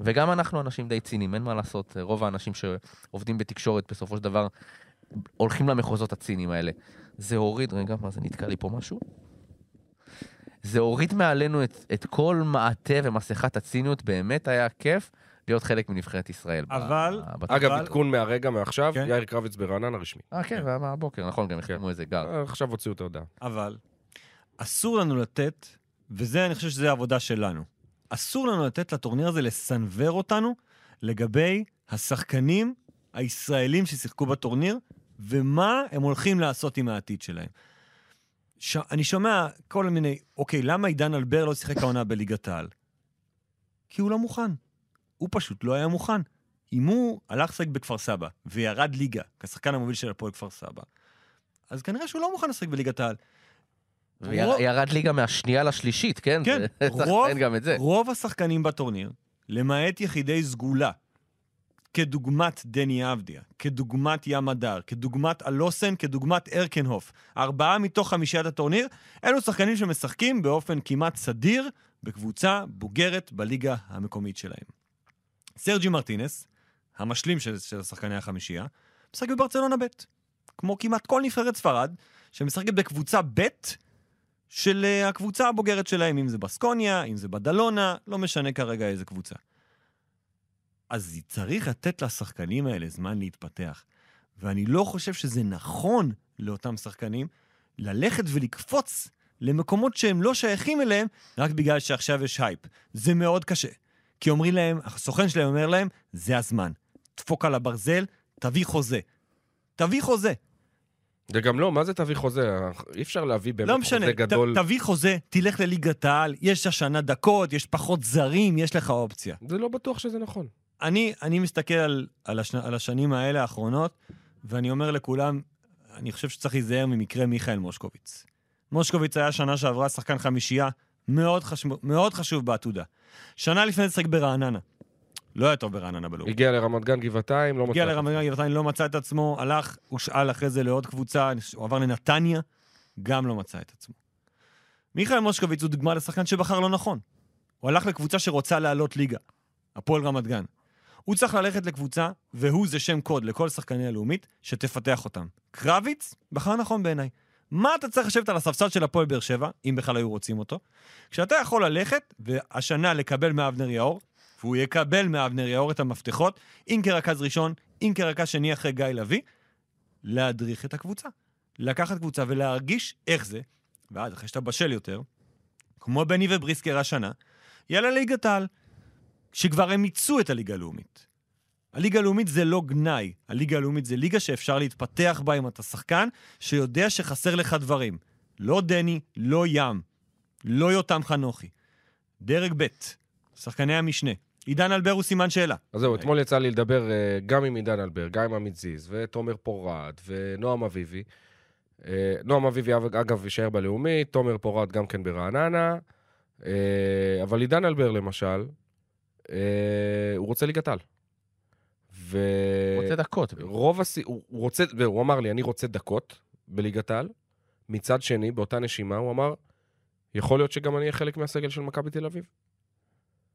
וגם אנחנו אנשים די ציניים, אין מה לעשות. רוב האנשים שעובדים בתקשורת בסופו של דבר הולכים למחוזות הציניים האלה. זה הוריד, רגע, מה זה נתקע לי פה משהו? זה הוריד מעלינו את, את כל מעטה ומסכת הציניות, באמת היה כיף להיות חלק מנבחרת ישראל. ב- אבל- בת- אגב, אבל- עדכון מהרגע, מעכשיו, כן. יאיר קרביץ ברעננה רשמי. אה, כן, מהבוקר, נכון, גם החתימו איזה גר. אה, עכשיו הוציאו את ההודעה. אבל אסור לנו לתת, וזה, אני חושב שזה העבודה שלנו, אסור לנו לתת לטורניר הזה לסנוור אותנו לגבי השחקנים הישראלים ששיחקו בטורניר, ומה הם הולכים לעשות עם העתיד שלהם. ש... אני שומע כל מיני, אוקיי, למה עידן אלבר לא שיחק העונה בליגת העל? כי הוא לא מוכן. הוא פשוט לא היה מוכן. אם הוא הלך לשחק בכפר סבא וירד ליגה כשחקן המוביל של הפועל כפר סבא, אז כנראה שהוא לא מוכן לשחק בליגת העל. רוב- וירד ליגה מהשנייה לשלישית, כן? כן, רוב, לציין גם את זה. רוב השחקנים בטורניר, למעט יחידי סגולה, כדוגמת דני אבדיה, כדוגמת ים הדר, כדוגמת אלוסן, כדוגמת ארקנהוף, ארבעה מתוך חמישיית הטורניר, אלו שחקנים שמשחקים באופן כמעט סדיר בקבוצה בוגרת בליגה המקומית שלהם. סרג'י מרטינס, המשלים של, של שחקני החמישייה, משחק בברצלונה ב', כמו כמעט כל נבחרת ספרד, שמשחקת בקבוצה ב' של אה, הקבוצה הבוגרת שלהם, אם זה בסקוניה, אם זה בדלונה, לא משנה כרגע איזה קבוצה. אז צריך לתת לשחקנים האלה זמן להתפתח. ואני לא חושב שזה נכון לאותם שחקנים ללכת ולקפוץ למקומות שהם לא שייכים אליהם רק בגלל שעכשיו יש הייפ. זה מאוד קשה. כי אומרים להם, הסוכן שלהם אומר להם, זה הזמן. דפוק על הברזל, תביא חוזה. תביא חוזה. זה גם לא, מה זה תביא חוזה? אי אפשר להביא באמת לא משנה, חוזה גדול. ת, תביא חוזה, תלך לליגת העל, יש השנה דקות, יש פחות זרים, יש לך אופציה. זה לא בטוח שזה נכון. אני, אני מסתכל על, על, השנ, על השנים האלה האחרונות, ואני אומר לכולם, אני חושב שצריך להיזהר ממקרה מיכאל מושקוביץ. מושקוביץ היה שנה שעברה שחקן חמישייה מאוד חשוב, מאוד חשוב בעתודה. שנה לפני זה שחק ברעננה. לא היה טוב ברעננה בלאומי. הגיע לרמת גן גבעתיים, לא מצא... הגיע את לרמת גן גבעתיים, לא מצא את עצמו, הלך, הושאל אחרי זה לעוד קבוצה, הוא עבר לנתניה, גם לא מצא את עצמו. מיכאל מושקוביץ הוא דוגמה לשחקן שבחר לא נכון. הוא הלך לקבוצה שרוצה לעלות ליגה, הפועל רמת גן. הוא צריך ללכת לקבוצה, והוא זה שם קוד לכל שחקני הלאומית, שתפתח אותם. קרביץ בחר נכון בעיניי. מה אתה צריך לשבת על הספסל של הפועל באר שבע, אם בכלל היו רוצים אותו, כשאתה יכול ללכת, והשנה לקבל מאבנר יאור, והוא יקבל מאבנר יאור את המפתחות, אם כרכז ראשון, אם כרכז שני אחרי גיא לביא, להדריך את הקבוצה. לקחת קבוצה ולהרגיש איך זה, ואז אחרי שאתה בשל יותר, כמו בני ובריסקר השנה, יאללה ליגת העל, שכבר הם מיצו את הליגה הלאומית. הליגה הלאומית זה לא גנאי, הליגה הלאומית זה ליגה שאפשר להתפתח בה אם אתה שחקן שיודע שחסר לך דברים. לא דני, לא ים, לא יותם חנוכי. דרג ב', שחקני המשנה. עידן אלבר הוא סימן שאלה. אז זהו, אתמול יצא לי לדבר אה, גם עם עידן אלבר, גם עם עמית זיז, ותומר פורת, ונועם אביבי. אה, נועם אביבי, אב- אגב, יישאר בלאומי, תומר פורת גם כן ברעננה, אה, אבל עידן אלבר, למשל, הוא רוצה ליגת על. ו... רוצה דקות. רוב הסי... הוא הוא רוצה, והוא אמר לי, אני רוצה דקות בליגת העל. מצד שני, באותה נשימה, הוא אמר, יכול להיות שגם אני אהיה חלק מהסגל של מכבי תל אביב.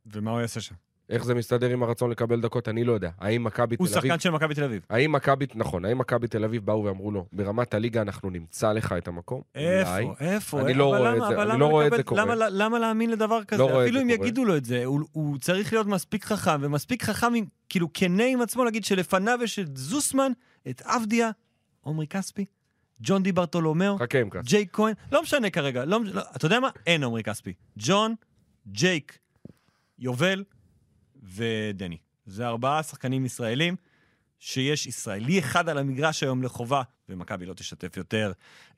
ומה הוא יעשה שם? איך זה מסתדר עם הרצון לקבל דקות, אני לא יודע. האם מכבי תל הוא אביב... שחקן של מכבי תל אביב. האם מכבי, נכון, האם מכבי תל אביב באו ואמרו לו, ברמת הליגה אנחנו נמצא לך את המקום? איפה? אולי. איפה? אני לא רואה את זה, אני לא רואה את זה קורה. למה- למה להאמין לדבר כזה? רואה את אפילו אם. יגידו לו את זה, הוא- הוא צריך להיות מספיק חכם, ומספיק חכם, עם- כאילו, כנה עם עצמו, להגיד שלפניו יש את זוסמן, את עבדיה, עומרי כספי, ג'ון די ברטולומיאו. ג'ייק כהן, לא משנה כרגע, לא, לא, אתה יודע מה? אין עומרי כספי. ג'ון, ג'ייק, יובל ודני. זה ארבעה שחקנים ישראלים, שיש ישראלי אחד על המגרש היום לחובה, ומכבי לא תשתף יותר,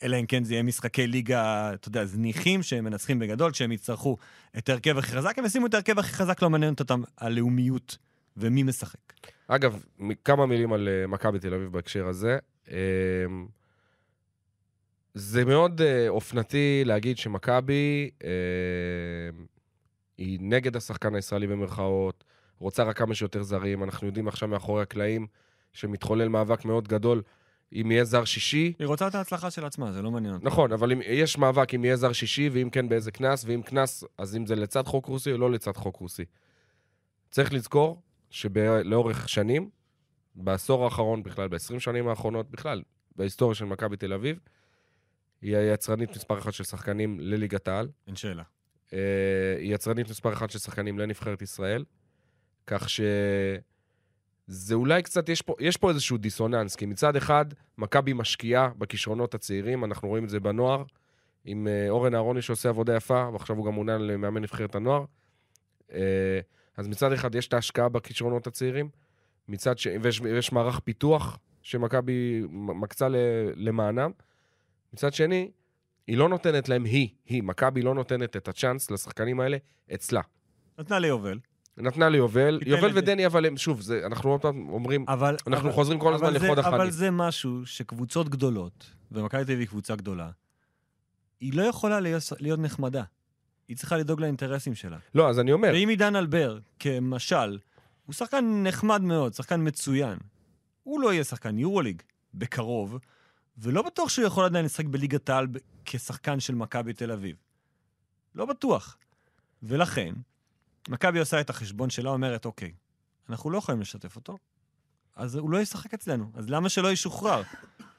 אלא אם כן זה יהיה משחקי ליגה, אתה יודע, זניחים, שהם מנצחים בגדול, כשהם יצטרכו את ההרכב הכי חזק, הם ישימו את ההרכב הכי חזק, לא מעניין אותם הלאומיות ומי משחק. אגב, כמה מילים על אה, מכבי תל אביב בהקשר הזה. אה, זה מאוד אה, אופנתי להגיד שמכבי אה, היא נגד השחקן הישראלי במרכאות, רוצה רק כמה שיותר זרים. אנחנו יודעים עכשיו מאחורי הקלעים שמתחולל מאבק מאוד גדול אם יהיה זר שישי. היא רוצה את ההצלחה של עצמה, זה לא מעניין. נכון, אבל אם, יש מאבק אם יהיה זר שישי, ואם כן באיזה קנס, ואם קנס, אז אם זה לצד חוק רוסי או לא לצד חוק רוסי. צריך לזכור שלאורך שנים, בעשור האחרון בכלל, ב-20 שנים האחרונות בכלל, בהיסטוריה של מכבי תל אביב, היא היצרנית מספר אחת של שחקנים לליגת העל. אין שאלה. אה, היא יצרנית מספר אחת של שחקנים לנבחרת ישראל, כך ש... זה אולי קצת, יש פה, יש פה איזשהו דיסוננס, כי מצד אחד, מכבי משקיעה בכישרונות הצעירים, אנחנו רואים את זה בנוער, עם אה, אורן אהרוני שעושה עבודה יפה, ועכשיו הוא גם מונה למאמן נבחרת הנוער. אה, אז מצד אחד יש את ההשקעה בכישרונות הצעירים, מצד ש... ויש, ויש מערך פיתוח שמכבי מקצה למענם. מצד שני, היא לא נותנת להם, היא, היא, מכבי לא נותנת את הצ'אנס לשחקנים האלה אצלה. נתנה ליובל. נתנה ליובל, יובל. ודני, אבל הם, שוב, זה, אנחנו עוד פעם אומרים, אבל... אנחנו אבל- חוזרים כל הזמן לחוד החנית. אבל זה משהו שקבוצות גדולות, ומכבי תל אביב היא קבוצה גדולה, היא לא יכולה להיות, להיות נחמדה. היא צריכה לדאוג לאינטרסים שלה. לא, אז אני אומר, ואם עידן אלבר, כמשל, הוא שחקן נחמד מאוד, שחקן מצוין, הוא לא יהיה שחקן יורוליג בקרוב, ולא בטוח שהוא יכול עדיין לשחק בליגת העל כשחקן של מכבי תל אביב. לא בטוח. ולכן, מכבי עושה את החשבון שלה, אומרת, אוקיי, אנחנו לא יכולים לשתף אותו, אז הוא לא ישחק אצלנו. אז למה שלא ישוחרר?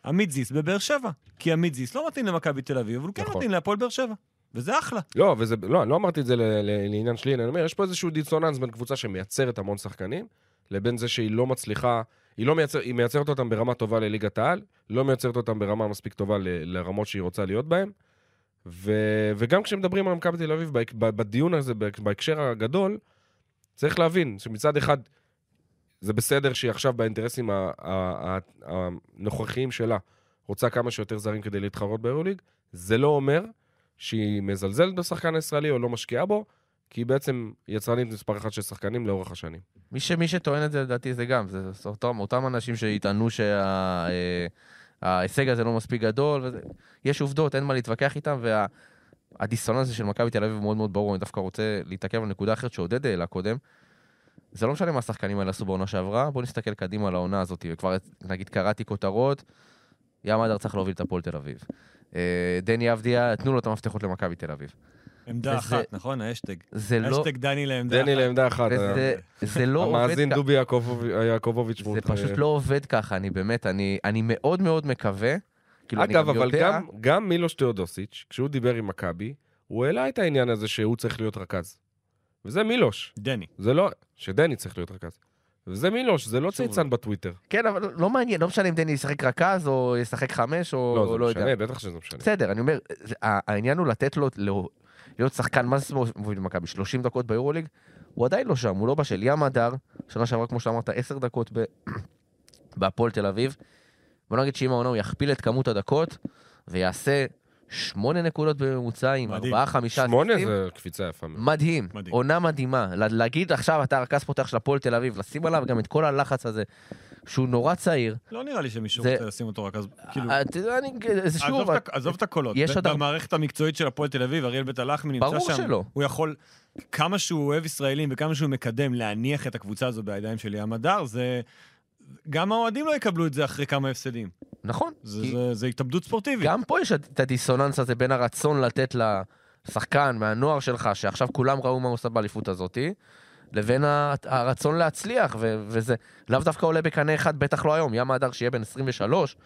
עמית זיס בבאר שבע. כי עמית זיס לא מתאים למכבי תל אביב, אבל הוא כן נכון. מתאים להפועל באר שבע. וזה אחלה. לא, וזה, לא, אני לא אמרתי את זה ל- ל- לעניין שלי, אני אומר, יש פה איזשהו דיסוננס בין קבוצה שמייצרת המון שחקנים, לבין זה שהיא לא מצליחה, היא לא מייצר, היא מייצרת אותם ברמה טובה לליגת העל, לא מייצרת אותם ברמה מספיק טובה ל- לרמות שהיא רוצה להיות בהן, ו, וגם כשמדברים על מכבי תל אביב, בדיון הזה, בהק- בהקשר הגדול, צריך להבין שמצד אחד, זה בסדר שהיא עכשיו באינטרסים ה- ה- ה- הנוכחיים שלה רוצה כמה שיותר זרים כדי להתחרות ביורוליג, זה לא אומר שהיא מזלזלת בשחקן הישראלי או לא משקיעה בו, כי היא בעצם יצרנית מספר אחת של שחקנים לאורך השנים. מי, ש, מי שטוען את זה, לדעתי, זה גם, זה, אותם, אותם אנשים שיטענו שההישג הזה לא מספיק גדול, וזה, יש עובדות, אין מה להתווכח איתם, והדיסוננס הזה של מכבי תל אביב מאוד מאוד ברור, אני דווקא רוצה להתעכב על נקודה אחרת שעודד העלה קודם. זה לא משנה מה השחקנים האלה עשו בעונה שעברה, בואו נסתכל קדימה על העונה הזאת, וכבר נגיד קראתי כותרות, ים אדר צריך להוביל את הפועל תל אביב. אה, דני אבדיה, תנו לו את המפתחות למכבי תל אביב. עמדה וזה- אחת, נכון? האשטג. זה לא, האשטג דני לעמדה אחת. דני לעמדה אחת. וזה, זה לא עובד המאזין כ- דובי יעקובוביץ'. זה פשוט לא עובד ככה, אני באמת, אני, אני מאוד מאוד מקווה. כאילו, אני אגב, גם אבל יודע, גם, גם מילוש תאודוסיץ', כשהוא דיבר עם מכבי, הוא העלה את העניין הזה שהוא צריך להיות רכז. וזה מילוש, דני. זה לא... שדני צריך להיות רכז. וזה מילוש, זה לא. צייצן בטוויטר. כן, אבל לא מעניין, לא משנה אם דני ישחק רכז או ישחק חמש או לא, לא, זה לא יודע. משנה, בטח שזה משנה. בסדר, אני אומר, זה- העניין הוא לתת לו לו- להיות שחקן, מה זה מוביל במכבי? 30 דקות ביורוליג? הוא עדיין לא שם, הוא לא בשל. ים הדר, שנה שעברה, כמו שאמרת, 10 דקות בהפועל תל אביב. בוא נגיד שאם העונה הוא יכפיל את כמות הדקות ויעשה 8 נקודות בממוצע עם מדהים. 4-5 שמונה זה קפיצה יפה. מדהים, מדהים. עונה מדהימה. לה- להגיד עכשיו אתה רכז פותח של הפועל תל אביב, לשים עליו גם את כל הלחץ הזה, שהוא נורא צעיר. לא נראה לי שמישהו זה- רוצה לשים אותו רק אז, כאילו... אה, אתה יודע, אני, זה שוב, עזוב את הקולות. יש עוד במערכת המקצועית של הפועל תל אביב, אריאל בית הלחמי נמצא ברור שם. שלא. הוא יכול, כמה שהוא אוהב ישראלים וכמה שהוא מקדם להניח את הקבוצה הזו בידיים של ים הדר, זה... גם האוהדים לא יקבלו את זה אחרי כמה הפסדים. נכון. זה, כי זה, זה התאבדות ספורטיבית. גם פה יש את הדיסוננס הזה בין הרצון לתת לשחקן מהנוער שלך, שעכשיו כולם ראו מה הוא עושה באליפות הזאתי, לבין הרצון להצליח, ו- וזה לאו דווקא עולה בקנה אחד, בטח לא היום. ים הדר שיהיה בן 23,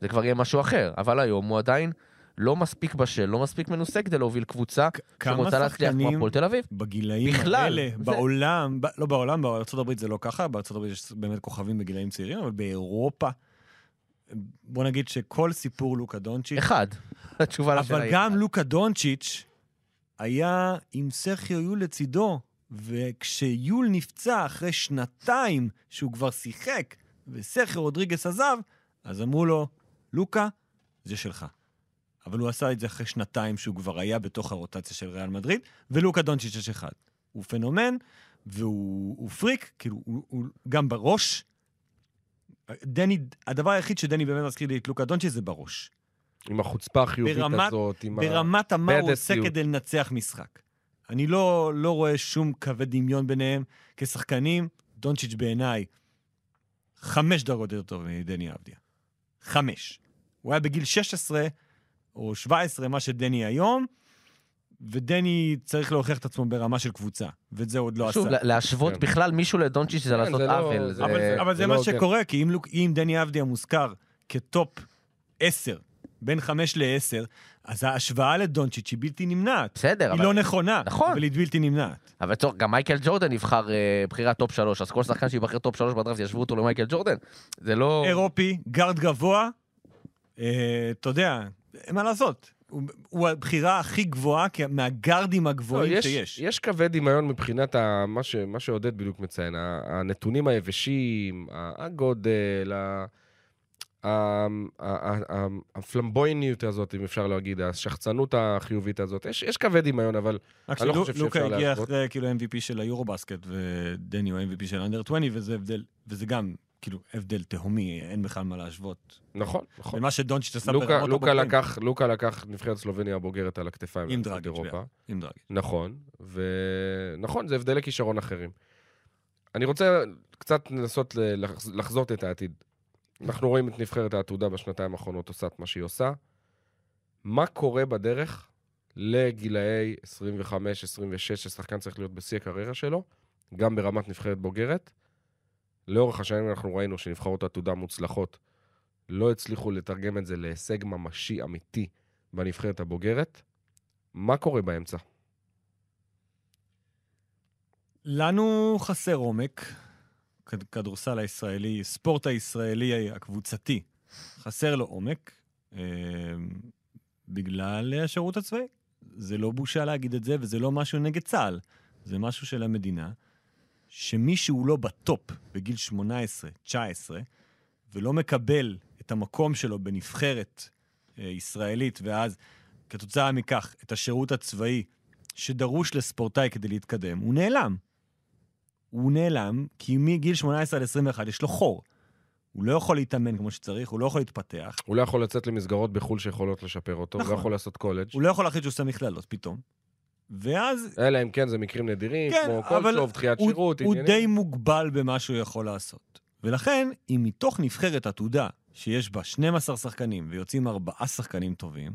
זה כבר יהיה משהו אחר. אבל היום הוא עדיין לא מספיק בשל, לא מספיק מנוסה כדי להוביל קבוצה שרוצה להצליח כמו הפועל תל אביב. בגילאים בכלל, האלה, זה- בעולם, ב, לא בעולם, הברית זה לא ככה, הברית יש באמת כוכבים בגילאים צעירים, אבל באירופה, בוא נגיד שכל סיפור לוקה דונצ'יץ', אחד. התשובה לשאלה אבל גם. לוקה דונצ'יץ' היה עם סרחיו יול לצידו, וכשיול נפצע אחרי שנתיים שהוא כבר שיחק, וסרחיו רודריגס עזב, אז אמרו לו, לוקה, זה שלך. אבל הוא עשה את זה אחרי שנתיים שהוא כבר היה בתוך הרוטציה של ריאל מדריד, ולוקה דונצ'יץ' יש אחד. הוא פנומן, והוא הוא פריק, כאילו, הוא, הוא גם בראש. דני, הדבר היחיד שדני באמת מזכיר לי את לוקה דונצ'יץ' זה בראש. עם החוצפה החיובית ברמת- הזאת, עם ה... ברמת מה הוא עושה בדסיות. כדי לנצח משחק. אני לא, לא רואה שום קווי דמיון ביניהם. כשחקנים, דונצ'יץ' בעיניי חמש דרגות יותר טוב מדני אבדיה. חמש. הוא היה בגיל 16 או 17, מה שדני היום, ודני צריך להוכיח את עצמו ברמה של קבוצה, ואת זה עוד לא שוב, עשה. לה- להשוות כן. בכלל מישהו לדונצ'יץ' זה כן, לעשות זה לא- עוול. זה- אבל, זה- אבל זה זה לא מה הוגן. שקורה, כי אם, דני אבדיה מוזכר כטופ 10, בין 5 ל-10, אז ההשוואה לדונצ'יץ' היא בלתי נמנעת. בסדר, היא אבל... לא נכונה, נכון. אבל היא בלתי נמנעת. אבל צורך, גם מייקל ג'ורדן נבחר אה, בחירת טופ שלוש, אז כל שחקן שיבחר טופ שלוש בדראפט ישוו אותו למייקל ג'ורדן. זה לא... אירופי, גארד גבוה, אה, אתה יודע, אין מה לעשות. הוא, הוא הבחירה הכי גבוהה מהגארדים לא, הגבוהים יש, שיש. יש קווי דמיון מבחינת ה, מה, ש, מה שעודד בדיוק מציין, הנתונים היבשים, הגודל, ה, הפלמבויניות הזאת, אם אפשר להגיד, השחצנות החיובית הזאת. יש, יש קווי דמיון, אבל אני לא חושב שאפשר הגיע להשוות. אחרי כאילו MVP של היורו-בסקט, ודני הוא MVP של אנדר 20, וזה הבדל, וזה גם כאילו הבדל תהומי, אין בכלל מה להשוות. נכון, נכון. למה שדונצ'יץ' עשה לוקה, ברמות לוקה, הבוגרים. לקח, לוקה לקח נבחרת סלובניה הבוגרת על הכתפיים. עם דרגיץ'. עם דרגיץ'. נכון, ונכון, זה הבדלי כישרון אחרים. אני רוצה קצת לנסות לחזות את העתיד. אנחנו רואים את נבחרת העתודה בשנתיים האחרונות עושה את מה שהיא עושה. מה קורה בדרך לגילאי 25-26, ששחקן צריך להיות בשיא הקריירה שלו, גם ברמת נבחרת בוגרת? לאורך השנים אנחנו ראינו שנבחרות העתודה מוצלחות לא הצליחו לתרגם את זה להישג ממשי אמיתי בנבחרת הבוגרת. מה קורה באמצע? לנו חסר עומק, כד- כדורסל הישראלי, ספורט הישראלי הקבוצתי, חסר לו עומק, אה, בגלל השירות הצבאי. זה לא בושה להגיד את זה, וזה לא משהו נגד צה"ל. זה משהו של המדינה, שמי שהוא לא בטופ בגיל 18, 19, ולא מקבל את המקום שלו בנבחרת אה, ישראלית, ואז כתוצאה מכך את השירות הצבאי שדרוש לספורטאי כדי להתקדם, הוא נעלם. הוא נעלם כי מגיל 18 עד 21 יש לו חור. הוא לא יכול להתאמן כמו שצריך, הוא לא יכול להתפתח, הוא לא יכול לצאת למסגרות בחו"ל שיכולות לשפר אותו, הוא נכון. לא יכול לעשות קולג'. הוא לא יכול להחליט שהוא עושה מכללות פתאום. ואז אלא אם כן זה מקרים נדירים, כן, כמו אבל קולשוב, דחיית הוא, שירות, הוא עניינים. די מוגבל במה שהוא יכול לעשות. ולכן, אם מתוך נבחרת עתודה, שיש בה 12 שחקנים ויוצאים ארבעה שחקנים טובים,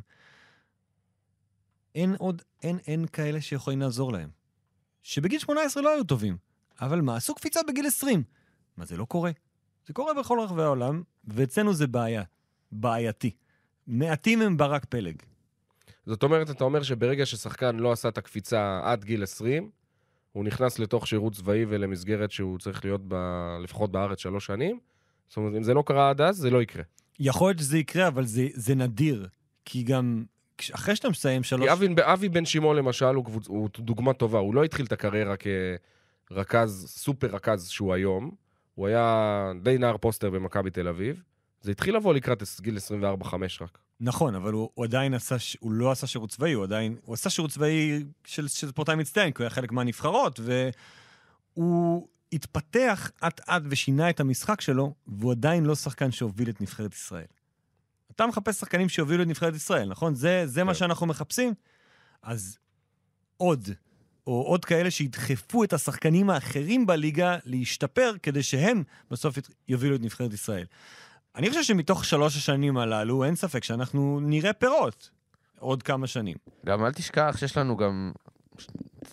אין עוד, אין, אין כאלה שיכולים לעזור להם. שבגיל 18 לא היו טובים, אבל מה, עשו קפיצה בגיל 20. מה, זה לא קורה? זה קורה בכל רחבי העולם, ואצלנו זה בעיה. בעייתי. מעטים הם ברק פלג. זאת אומרת, אתה אומר שברגע ששחקן לא עשה את הקפיצה עד גיל 20, הוא נכנס לתוך שירות צבאי ולמסגרת שהוא צריך להיות ב... לפחות בארץ שלוש שנים. זאת אומרת, אם זה לא קרה עד אז, זה לא יקרה. יכול להיות שזה יקרה, אבל זה, זה נדיר. כי גם אחרי שאתה מסיים שלוש... כי אבי, אבי בן שמעון למשל הוא, קבוצ... הוא דוגמה טובה, הוא לא התחיל את הקריירה כרכז, סופר רכז שהוא היום, הוא היה די נער פוסטר במכבי תל אביב, זה התחיל לבוא לקראת גיל 24-5 רק. נכון, אבל הוא, הוא עדיין עשה, הוא לא עשה שירות צבאי, הוא עדיין, הוא עשה שירות צבאי של, של ספורטאי מצטיין, כי הוא היה חלק מהנבחרות, והוא התפתח אט-אט ושינה את המשחק שלו, והוא עדיין לא שחקן שהוביל את נבחרת ישראל. אתה מחפש שחקנים שיובילו את נבחרת ישראל, נכון? זה, זה מה כן. שאנחנו מחפשים? אז עוד, או עוד כאלה שידחפו את השחקנים האחרים בליגה להשתפר, כדי שהם בסוף יובילו את נבחרת ישראל. אני חושב שמתוך שלוש השנים הללו, אין ספק שאנחנו נראה פירות עוד כמה שנים. גם אל תשכח שיש לנו גם,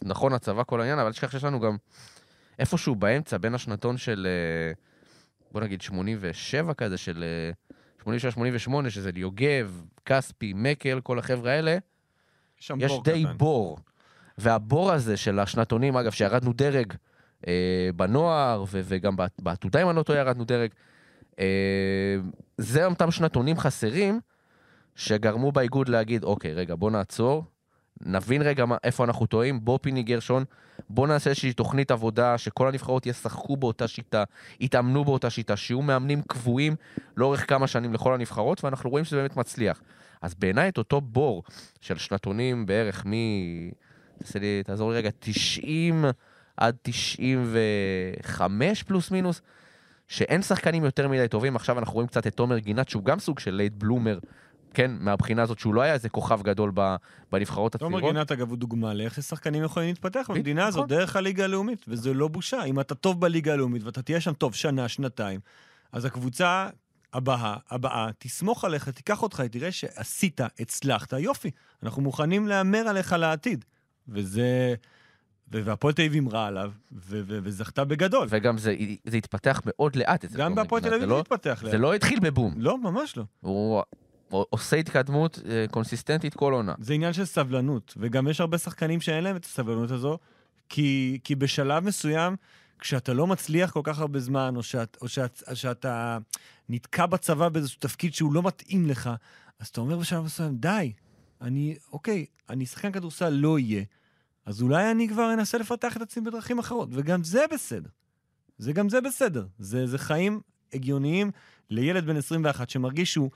נכון הצבא כל העניין, אבל אל תשכח שיש לנו גם איפשהו באמצע, בין השנתון של, אה, בוא נגיד 87 כזה, של 87-88, שזה יוגב, כספי, מקל, כל החבר'ה האלה, יש בור די קטן. בור. והבור הזה של השנתונים, אגב, שירדנו דרג אה, בנוער, ו- וגם בעת- בעתודה, אם אני לא טועה, ירדנו דרג, אה, זה אותם שנתונים חסרים, שגרמו באיגוד להגיד, אוקיי, רגע, בוא נעצור, נבין רגע מה, איפה אנחנו טועים, בוא פיני גרשון, בוא נעשה איזושהי תוכנית עבודה, שכל הנבחרות ישחקו באותה שיטה, יתאמנו באותה שיטה, שיהיו מאמנים קבועים לאורך כמה שנים לכל הנבחרות, ואנחנו רואים שזה באמת מצליח. אז בעיניי את אותו בור של שנתונים בערך מ... תעשה לי, תעזור לי רגע, 90 עד 95 פלוס מינוס, שאין שחקנים יותר מדי טובים. עכשיו אנחנו רואים קצת את תומר גינת, שהוא גם סוג של late bloomer, כן, מהבחינה הזאת שהוא לא היה איזה כוכב גדול בנבחרות תומר הצעירות. גינת, אגב, הוא דוגמה לאיך ששחקנים יכולים להתפתח במדינה נכון. הזאת, דרך הליגה הלאומית, וזה לא בושה. אם אתה טוב בליגה הלאומית ואתה תהיה שם טוב שנה, שנתיים, אז הקבוצה הבאה, הבאה, תסמוך עליך, תיקח אותך, תראה שעשית, הצלחת, יופי. אנחנו מוכנים להמר עליך לעתיד. וזה... והפועל תל אביב אמרה עליו, וזכתה בגדול. וגם זה, זה התפתח מאוד לאט אצל גם בהפועל תל אביב זה התפתח. זה לא התחיל בבום. לא, ממש לא. הוא עושה התקדמות אה, קונסיסטנטית כל עונה. זה עניין של סבלנות, וגם יש הרבה שחקנים שאין להם את הסבלנות הזו, כי, כי בשלב מסוים, כשאתה לא מצליח כל כך הרבה זמן, או, שאת, או שאת, שאתה נתקע בצבא באיזשהו תפקיד שהוא לא מתאים לך, אז אתה אומר בשלב מסוים, די, אני, אוקיי, אני שחקן כדורסל לא יהיה, אז אולי אני כבר אנסה לפתח את עצמי בדרכים אחרות, וגם זה בסדר. זה גם זה בסדר. זה, זה חיים הגיוניים לילד בן 21 שמרגיש שהוא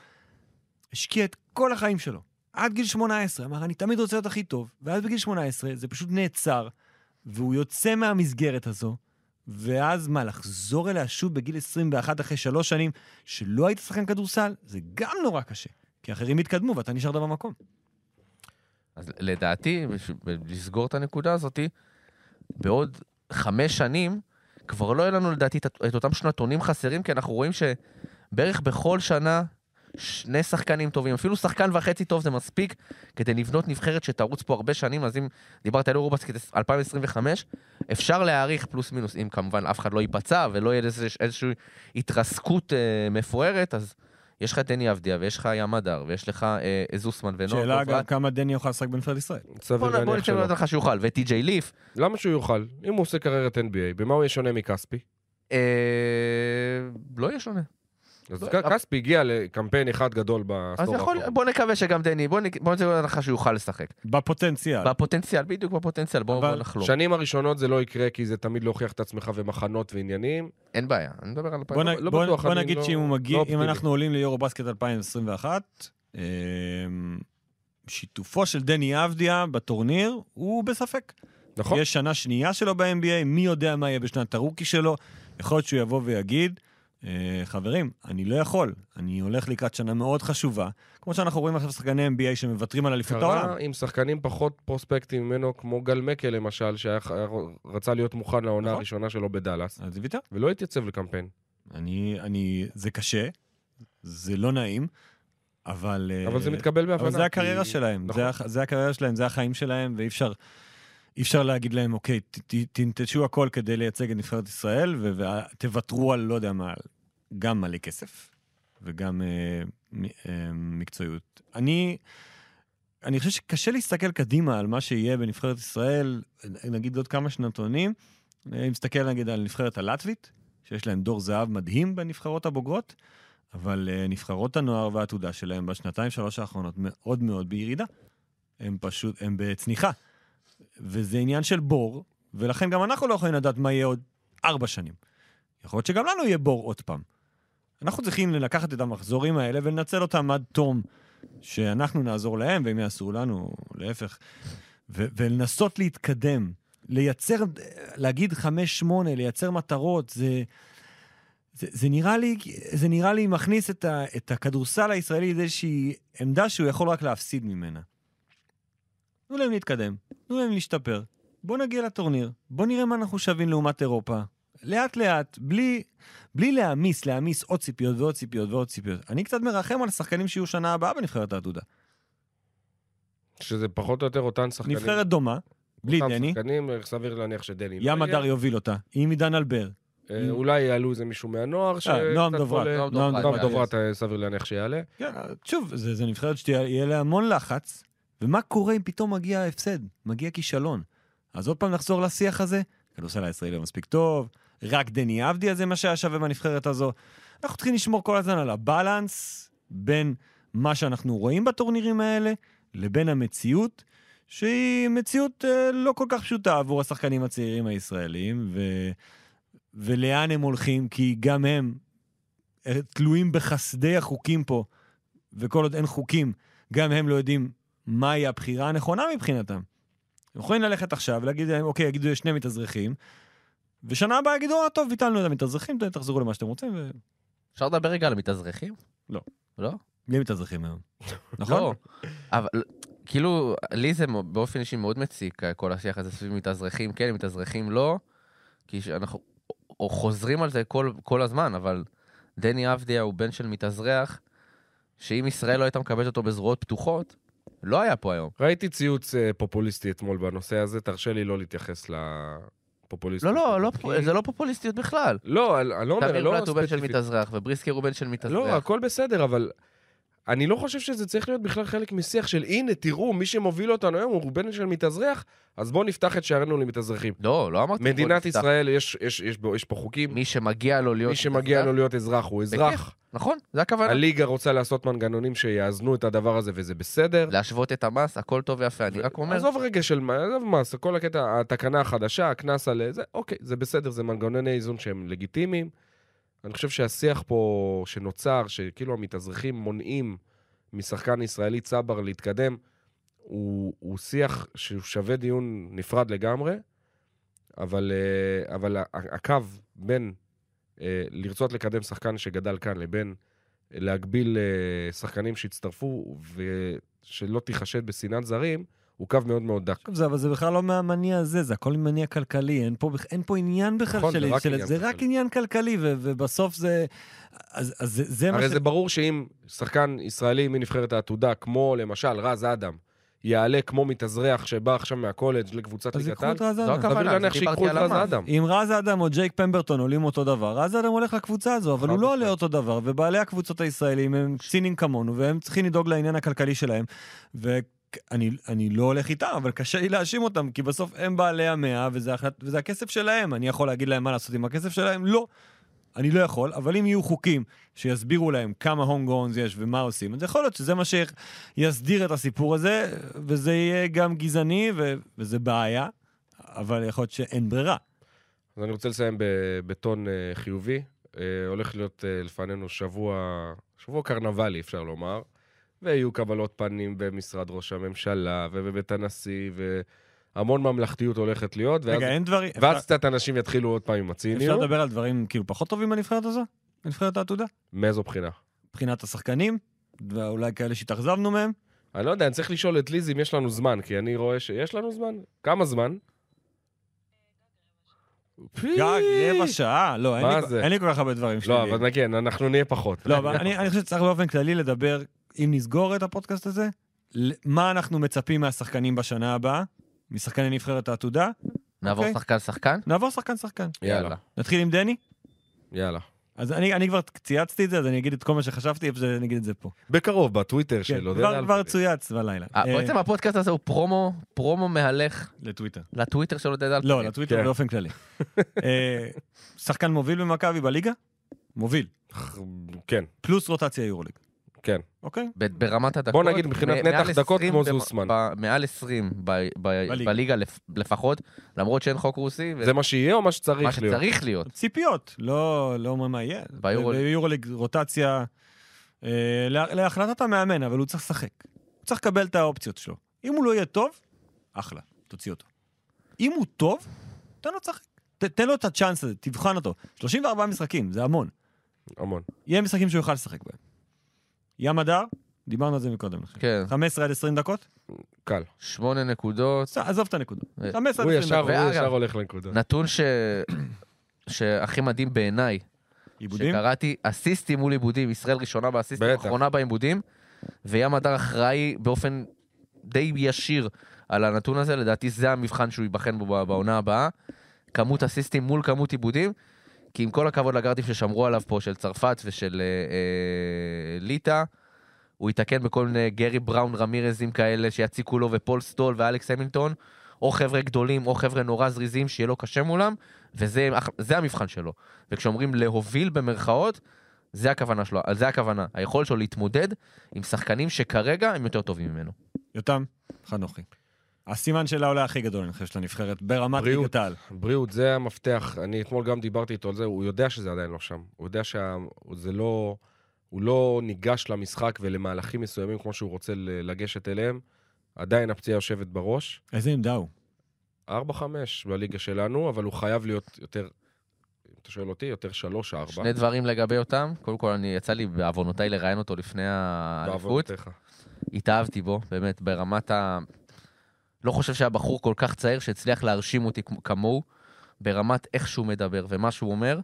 השקיע את כל החיים שלו. עד גיל 18, אמר, אני תמיד רוצה להיות הכי טוב. ואז בגיל 18 זה פשוט נעצר, והוא יוצא מהמסגרת הזו, ואז מה, לחזור אליה שוב בגיל 21 אחרי שלוש שנים, שלא היית שחקן כדורסל, זה גם נורא קשה. כי אחרים התקדמו ואתה נשארת במקום. אז לדעתי, לסגור את הנקודה הזאתי, בעוד חמש שנים, כבר לא יהיה לנו לדעתי את, את אותם שנתונים חסרים, כי אנחנו רואים שבערך בכל שנה שני שחקנים טובים, אפילו שחקן וחצי טוב זה מספיק כדי לבנות נבחרת שתרוץ פה הרבה שנים, אז אם דיברת על אורובסקט 2025, אפשר להעריך פלוס מינוס, אם כמובן אף אחד לא ייפצע ולא יהיה איזוש- איזושהי התרסקות אה, מפוארת, אז יש לך את דני אבדיה ויש לך ים הדר ויש לך אה, זוסמן ונוער שאלה. גם כמה דני יוכל לשחק בנבחרת ישראל. סביר בוא נ- בוא להניח שלא. לך שהוא יוכל, וטי.ג'יי ליף. למה שהוא יוכל? אם הוא עושה קריירת NBA, במה הוא יהיה שונה מכספי? אה, לא יהיה שונה. אז לא, כספי הגיע לקמפיין אחד גדול אז בעשור יכול, האחרון. בוא נקווה שגם דני, בוא נ- בוא ניתן לך שהוא יוכל לשחק. בפוטנציאל. בפוטנציאל, בדיוק בפוטנציאל, בוא אבל בוא נחלום. שנים הראשונות זה לא יקרה, כי זה תמיד להוכיח את עצמך ומחנות ועניינים. אין בעיה, אני מדבר על... בוא, נ... לא בוא, בטוח, בוא אני נגיד לא- שאם הוא מגיע, לא אם. אנחנו עולים ליורו בסקט 2021, אמ, שיתופו של דני אבדיה בטורניר הוא בספק. נכון? יש שנה שנייה שלו ב-NBA, מי יודע מה יהיה בשנת הרוקי שלו. יכול להיות שהוא יבוא ויגיד, חברים, אני לא יכול, אני הולך לקראת שנה מאוד חשובה, כמו שאנחנו רואים עכשיו שחקני NBA שמוותרים על אליפות העולם. קרה עם שחקנים פחות פרוספקטים ממנו, כמו גל מקל למשל, שרצה להיות מוכן לעונה נכון. הראשונה שלו בדאלאס, אז ויתר. ולא התייצב לקמפיין. אני, אני, זה קשה, זה לא נעים, אבל... אה, אבל זה מתקבל בהבנה. אבל זה הקריירה כי- שלהם, נכון. זה הקריירה שלהם, זה החיים שלהם, ואי אפשר, אי אפשר להגיד להם, אוקיי, תנטשו הכל כדי לייצג את נבחרת ישראל, ותוותרו על, לא יודע מה, גם מלא כסף, וגם אה, אה, מקצועיות. אני, אני חושב שקשה להסתכל קדימה על מה שיהיה בנבחרת ישראל, נגיד עוד כמה שנתונים. אני מסתכל נגיד על נבחרת הלטבית, שיש להם דור זהב מדהים בנבחרות הבוגרות, אבל uh, נבחרות הנוער והעתודה שלהם בשנתיים שלוש האחרונות מאוד מאוד בירידה. הם פשוט, הם בצניחה. וזה עניין של בור, ולכן גם אנחנו לא יכולים לדעת מה יהיה עוד ארבע שנים. יכול להיות שגם לנו יהיה בור עוד פעם. אנחנו צריכים לקחת את המחזורים האלה ולנצל אותם עד תום, שאנחנו נעזור להם והם יעשו לנו, להפך. ו- ולנסות להתקדם, לייצר, להגיד חמש, שמונה, לייצר מטרות, זה... זה, זה, נראה לי, זה נראה לי מכניס את, ה, את הכדורסל הישראלי לאיזושהי עמדה שהוא יכול רק להפסיד ממנה. תנו להם להתקדם, תנו להם להשתפר. בואו נגיע לטורניר, בואו נראה מה אנחנו שווים לעומת אירופה. לאט לאט, בלי, בלי להעמיס, להעמיס עוד ציפיות ועוד ציפיות ועוד ציפיות. אני קצת מרחם על השחקנים שיהיו שנה הבאה בנבחרת העתודה. שזה פחות או יותר אותן שחקנים. נבחרת דומה, בלי אותם דני, שחקנים, סביר להניח שדני לא ים יהיה. הדר יוביל אותה, עם עידן אלבר. אה, אולי יעלו איזה מישהו מהנוער. אה, נועם דוברת, עולה. נועם דוברת, נועם. דוברת, אה, סביר להניח שיעלה. כן, שוב, זה, נבחרת שיהיה לה המון לחץ, ומה קורה אם פתאום מגיע הפסד, מגיע כישלון? אז עוד פעם נחזור לשיח הזה, כדורסל הישראלי לא מספיק טוב, רק דני אבדיה זה מה שהיה שווה בנבחרת הזו. אנחנו צריכים לשמור כל הזמן על הבלנס בין מה שאנחנו רואים בטורנירים האלה לבין המציאות, שהיא מציאות אה, לא כל כך פשוטה עבור השחקנים הצעירים הישראלים, ו... ולאן הם הולכים, כי גם הם אה, תלויים בחסדי החוקים פה, וכל עוד אין חוקים, גם הם לא יודעים מהי הבחירה הנכונה מבחינתם. הם יכולים ללכת עכשיו ולהגיד להם, אוקיי, יגידו יש שני מתאזרחים, ושנה הבאה יגידו, אה, טוב, ביטלנו את המתאזרחים, תחזרו למה שאתם רוצים, ובלי אפשר לדבר רגע על המתאזרחים? לא. לא? מתאזרחים היום. נכון? לא. אבל כאילו, לי זה באופן אישי מאוד מציק, כל השיח הזה סביב מתאזרחים, כן, מתאזרחים לא, כי אנחנו או חוזרים על זה כל, כל הזמן, אבל דני אבדיה הוא בן של מתאזרח, שאם ישראל לא הייתה מקבלת אותו בזרועות פתוחות, לא היה פה היום. ראיתי ציוץ אה, פופוליסטי אתמול בנושא הזה, תרשה לי לא להתייחס לפופוליסטיות. לא, לא, לא, כי- זה לא פופוליסטיות בכלל. לא, אני לא אומר, תמיר לא בלאט הוא בן של ספציפית. מתאזרח, ובריסקר הוא בן של לא, מתאזרח. הכל בסדר, אבל אני לא חושב שזה צריך להיות בכלל חלק משיח של הנה, תראו, מי שמוביל אותנו היום הוא בן של מתאזרח, אז בואו נפתח את שערינו למתאזרחים. לא, לא אמרתי... מדינת. ישראל, יש, יש, יש, יש פה חוקים, מי שמגיע לו להיות... מי שמגיע לו להיות אזרח הוא אזרח. נכון, זה הכוונה. הליגה רוצה לעשות מנגנונים שיאזנו את הדבר הזה, וזה בסדר. להשוות את המס, הכל טוב ויפה. אני רק אומר, עזוב רגע של עזוב מס, כל הקטע, התקנה החדשה, הקנס על זה, אוקיי, זה בסדר, זה מנגנוני איזון שהם לגיטימיים. אני חושב שהשיח פה שנוצר, שכאילו המתאזרחים מונעים משחקן ישראלי צבר להתקדם, הוא, הוא שיח שהוא שווה דיון נפרד לגמרי, אבל, אה, אבל הקו בין אה, לרצות לקדם שחקן שגדל כאן לבין להגביל אה, שחקנים שהצטרפו ושלא תיחשד בשנאת זרים, הוא קו מאוד מאוד דק. זה, אבל זה בכלל לא מהמניע הזה, זה הכל מניע כלכלי, אין פה, אין פה עניין בכלל נכון, של... זה רק של עניין זה רק כלכלי. עניין כלכלי, ו, ובסוף זה... אז, אז זה, זה מה הרי ש... זה ברור שאם שחקן ישראלי מנבחרת העתודה, כמו למשל רז אדם, יעלה כמו מתאזרח שבא עכשיו מהקולג' לקבוצת אז ליגת ייקחו על, את רז זו אדם. הכוונה. להניח שיקחו את רז. אדם. אם רז אדם או ג'ייק פמברטון עולים אותו דבר, רז אדם הולך לקבוצה הזו, אבל הוא לא. עולה אותו דבר, ובעלי הקבוצות הישראלים הם ציניים כמונו, והם צריכים לדאוג לעניין הכלכלי שלהם. ואני אני לא הולך איתם, אבל קשה לי להאשים אותם, כי בסוף הם בעלי המאה, וזה, וזה הכסף שלהם. אני יכול להגיד להם מה לעשות עם הכסף שלהם? לא. אני לא יכול, אבל אם יהיו חוקים שיסבירו להם כמה הום גאונס יש ומה עושים, אז יכול להיות שזה מה שיסדיר את הסיפור הזה, וזה יהיה גם גזעני, ו- וזה בעיה, אבל יכול להיות שאין ברירה. אז אני רוצה לסיים בטון אה, חיובי. אה, הולך להיות אה, לפנינו שבוע, שבוע קרנבלי, אפשר לומר, ויהיו קבלות פנים במשרד ראש הממשלה ובבית הנשיא, והמון ממלכתיות הולכת להיות, ואז, רגע, אין דברים... ואז אפשר- קצת אנשים יתחילו עוד פעם עם אפשר הציניות. לדבר על דברים כאילו פחות טובים בנבחרת הזו? בנבחרת העתודה? מאיזו בחינה? מבחינת השחקנים, ואולי כאלה שהתאכזבנו מהם. אני לא יודע, אני צריך לשאול את ליז אם יש לנו זמן, כי אני רואה שיש לנו זמן. כמה זמן? גג, רבע שעה? לא, אין לי-? אין לי כל כך הרבה דברים לא, שליליים. אבל כן, אנחנו נהיה פחות. לא, אבל אני אני חושב שצריך באופן כללי לדבר, אם נסגור את הפודקאסט הזה, מה אנחנו מצפים מהשחקנים בשנה הבאה, משחקני נבחרת העתודה. נעבור אוקיי. שחקן-שחקן? נעבור שחקן-שחקן. יאללה, נתחיל עם דני? יאללה. אז אני אני כבר צייצתי את זה, אז אני אגיד את כל מה שחשבתי, פשוט אני אגיד את זה פה. בקרוב, בטוויטר כן, של עודד כבר-. כבר צויץ בלילה. אה, אה, בעצם הפודקאסט הזה הוא פרומו, פרומו מהלך לטוויטר. לטוויטר של עודד אלפרין. לא, לטוויטר כן. באופן כללי. אה, שחקן מוביל במכבי בליגה? מוביל. כן, פלוס רוטציה יורוליג. כן. אוקיי? ב- ברמת הדקות... בוא נגיד מבחינת נתח דקות 20 כמו זוסמן. מעל 20 ב- ב- בליגה. בליגה לפ- לפחות, למרות שאין חוק רוסי, זה מה שיהיה או מה מה שצריך להיות? שצריך להיות. ציפיות, לא לא מה יהיה. ביורוליג. ביורוליג רוטציה, אה, לה- להחלטת המאמן, אבל הוא צריך לשחק. הוא צריך לקבל את האופציות שלו. אם הוא לא יהיה טוב, אחלה, תוציא אותו. אם הוא טוב, תן לו לשחק. ת- תן לו את הצ'אנס הזה, תבחן אותו. 34 משחקים, זה המון. המון. יהיה משחקים שהוא יוכל לשחק בהם. ים הדר, דיברנו על זה מקודם. חושב. כן, 15 עד 20 דקות? קל. שמונה נקודות. בסדר, עזוב את הנקודות. אה, 15 הוא עד 20 ישר, דקות. הוא ישר הולך לנקודה. נתון ש... שהכי מדהים בעיניי, עיבודים? שקראתי, אסיסטים מול עיבודים, ישראל ראשונה באסיסטים, בטח. אחרונה בעיבודים, וים הדר אחראי באופן די ישיר על הנתון הזה, לדעתי זה המבחן שהוא ייבחן בו בעונה הבאה. כמות אסיסטים מול כמות עיבודים, כי עם כל הכבוד לגארדים ששמרו עליו פה, של צרפת ושל אה, אה, ליטא, הוא ייתקן בכל מיני גרי בראון רמירזים כאלה שיציקו לו ופול סטול ואלכס המילטון, או חבר'ה גדולים או חבר'ה נורא זריזים שיהיה לו קשה מולם, וזה זה המבחן שלו. וכשאומרים להוביל במרכאות, זה הכוונה שלו, זה הכוונה. היכולת שלו להתמודד עם שחקנים שכרגע הם יותר טובים ממנו. יותם, חנוכי. הסימן של העולה הכי גדול, אני חושב, של הנבחרת, ברמת. ליגת העל. בריאות, זה המפתח. אני אתמול גם דיברתי איתו על זה, הוא יודע שזה עדיין לא שם. הוא יודע שזה לא... הוא לא ניגש למשחק ולמהלכים מסוימים כמו שהוא רוצה לגשת אליהם. עדיין הפציעה יושבת בראש. איזה עמדה הוא? 4-5 בליגה שלנו, אבל הוא חייב להיות יותר, אם אתה שואל אותי, יותר 3-4. שני דברים לגבי אותם, קודם כל אני, יצא לי בעוונותיי לראיין אותו לפני האליפות. בעוונותיך. התאהבתי בו, באמת, ברמת ה... לא חושב שהיה בחור כל כך צעיר שהצליח להרשים אותי כמו- כמוהו, ברמת איך שהוא מדבר ומה שהוא אומר,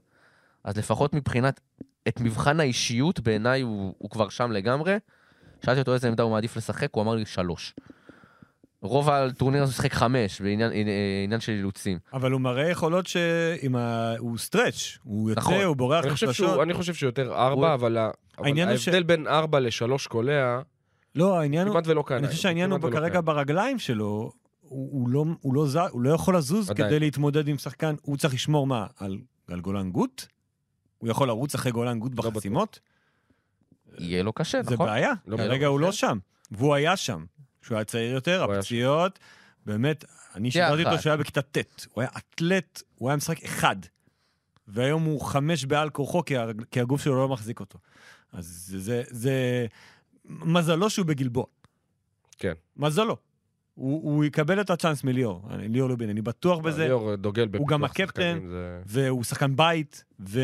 אז לפחות מבחינת את מבחן האישיות, בעיניי הוא, הוא כבר שם לגמרי. שאלתי אותו איזה עמדה הוא מעדיף לשחק, הוא אמר לי שלוש. רוב הטורניר הזה הוא שיחק חמש, בעניין אה, עניין של אילוצים. אבל הוא מראה יכולות שעם ה... הוא סטרץ', הוא יוצא, נכון. הוא בורח אני חושב שהוא- לשלושות. אני חושב שהוא יותר הוא- ארבע, אבל ה- אבל העניין הוא ש- ההבדל בין ארבע לשלוש קולע, לא, העניין הוא... כמעט ולא קיים. אני חושב שהעניין הוא כרגע. ברגליים שלו, הוא, לא, הוא, לא ז... הוא לא יכול לזוז עדיין. כדי להתמודד עם שחקן, הוא צריך לשמור מה? על, על גולן גוט? הוא יכול לרוץ אחרי גולן גוט בטוח. בחסימות? יהיה לו קשה, זה נכון? בעיה, לא כרגע הוא לא שם. והוא היה שם. כשהוא היה צעיר יותר, הפציעות, באמת, אני שידרתי אותו. כשהוא היה בכיתה ט', הוא היה אתלט, הוא היה משחק אחד. והיום הוא חמש בעל כורחו, כי, הגוף שלו לא מחזיק אותו. אז זה, זה, זה... מזלו שהוא בגלבוע. כן. מזלו. הוא, הוא יקבל את הצ'אנס מליאור, אני- ליאור לובין, אני בטוח בזה, ליאור דוגל בפיתוח גם הקפטן, שחקנים, זה- והוא שחקן בית, ו...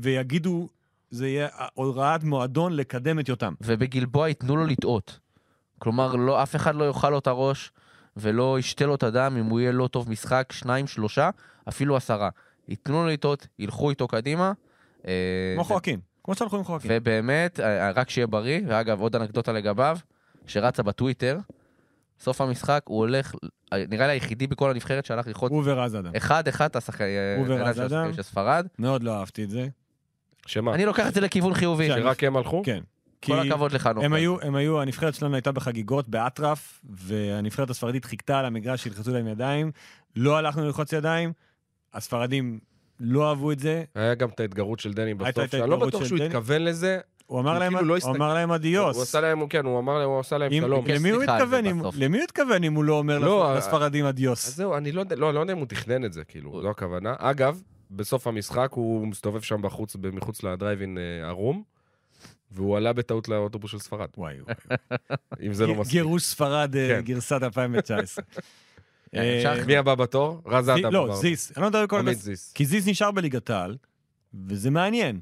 ויגידו, זה יהיה הוראת מועדון לקדם את יותם. ובגלבוע ייתנו לו לטעות. כלומר, לא, אף אחד לא יאכל לו את הראש ולא ישתה לו את הדם אם הוא יהיה לא טוב משחק, שניים, שלושה, אפילו עשרה. ייתנו לו לטעות, ילכו איתו קדימה. אה, כמו חואקין, כמו שאנחנו עם חואקין. ובאמת, אה, רק שיהיה בריא, ואגב, עוד אנקדוטה לגביו, שרצה בטוויטר, סוף המשחק, הוא הולך, אה, נראה לי היחידי בכל הנבחרת שהלך ללחוץ הוא ורז אדם. אחד אחד אדם. של ספרד. מאוד לא אהבתי את זה. שמה? אני לוקח את זה לכיוון חיובי. שרק הם הלכו? כן. כל הכבוד לך, נופל. הם היו, הם היו, הנבחרת שלנו הייתה בחגיגות באטרף, והנבחרת הספרדית חיכתה על המגרש שילחצו להם ידיים. לא הלכנו ללחוץ ידיים, הספרדים לא אהבו את זה. היה גם את ההתגרות של דני בסוף, שאני לא בטוח שהוא. התכוון לזה. הוא אמר הוא להם, כאילו לא הוא אמר להם אדיוס. הוא עשה להם, כן, הוא אמר להם, הוא עשה להם אם- שלום. למי הוא התכוון אם-. למי הוא התכוון אם הוא לא אומר לא, לס- לספרדים אדיוס? אז זהו, אני לא יודע, לא, לא יודע אם הוא תכנן את זה, כאילו, זו הכוונה. אגב, בסוף המשחק הוא מסתובב שם בחוץ, מחוץ לדרייבין אה, ערום, והוא עלה בטעות לאוטובוס של ספרד, וואי, וואי. אם זה לא מספיק. גירוש ספרד, אה, כן. גרסת 2019. אה, המשכנו. מי הבא בתור? רז אדם. לא. זיס. אני לא מדבר כל עמית. זיס. כי זיס נשאר בליגת העל, וזה מעניין.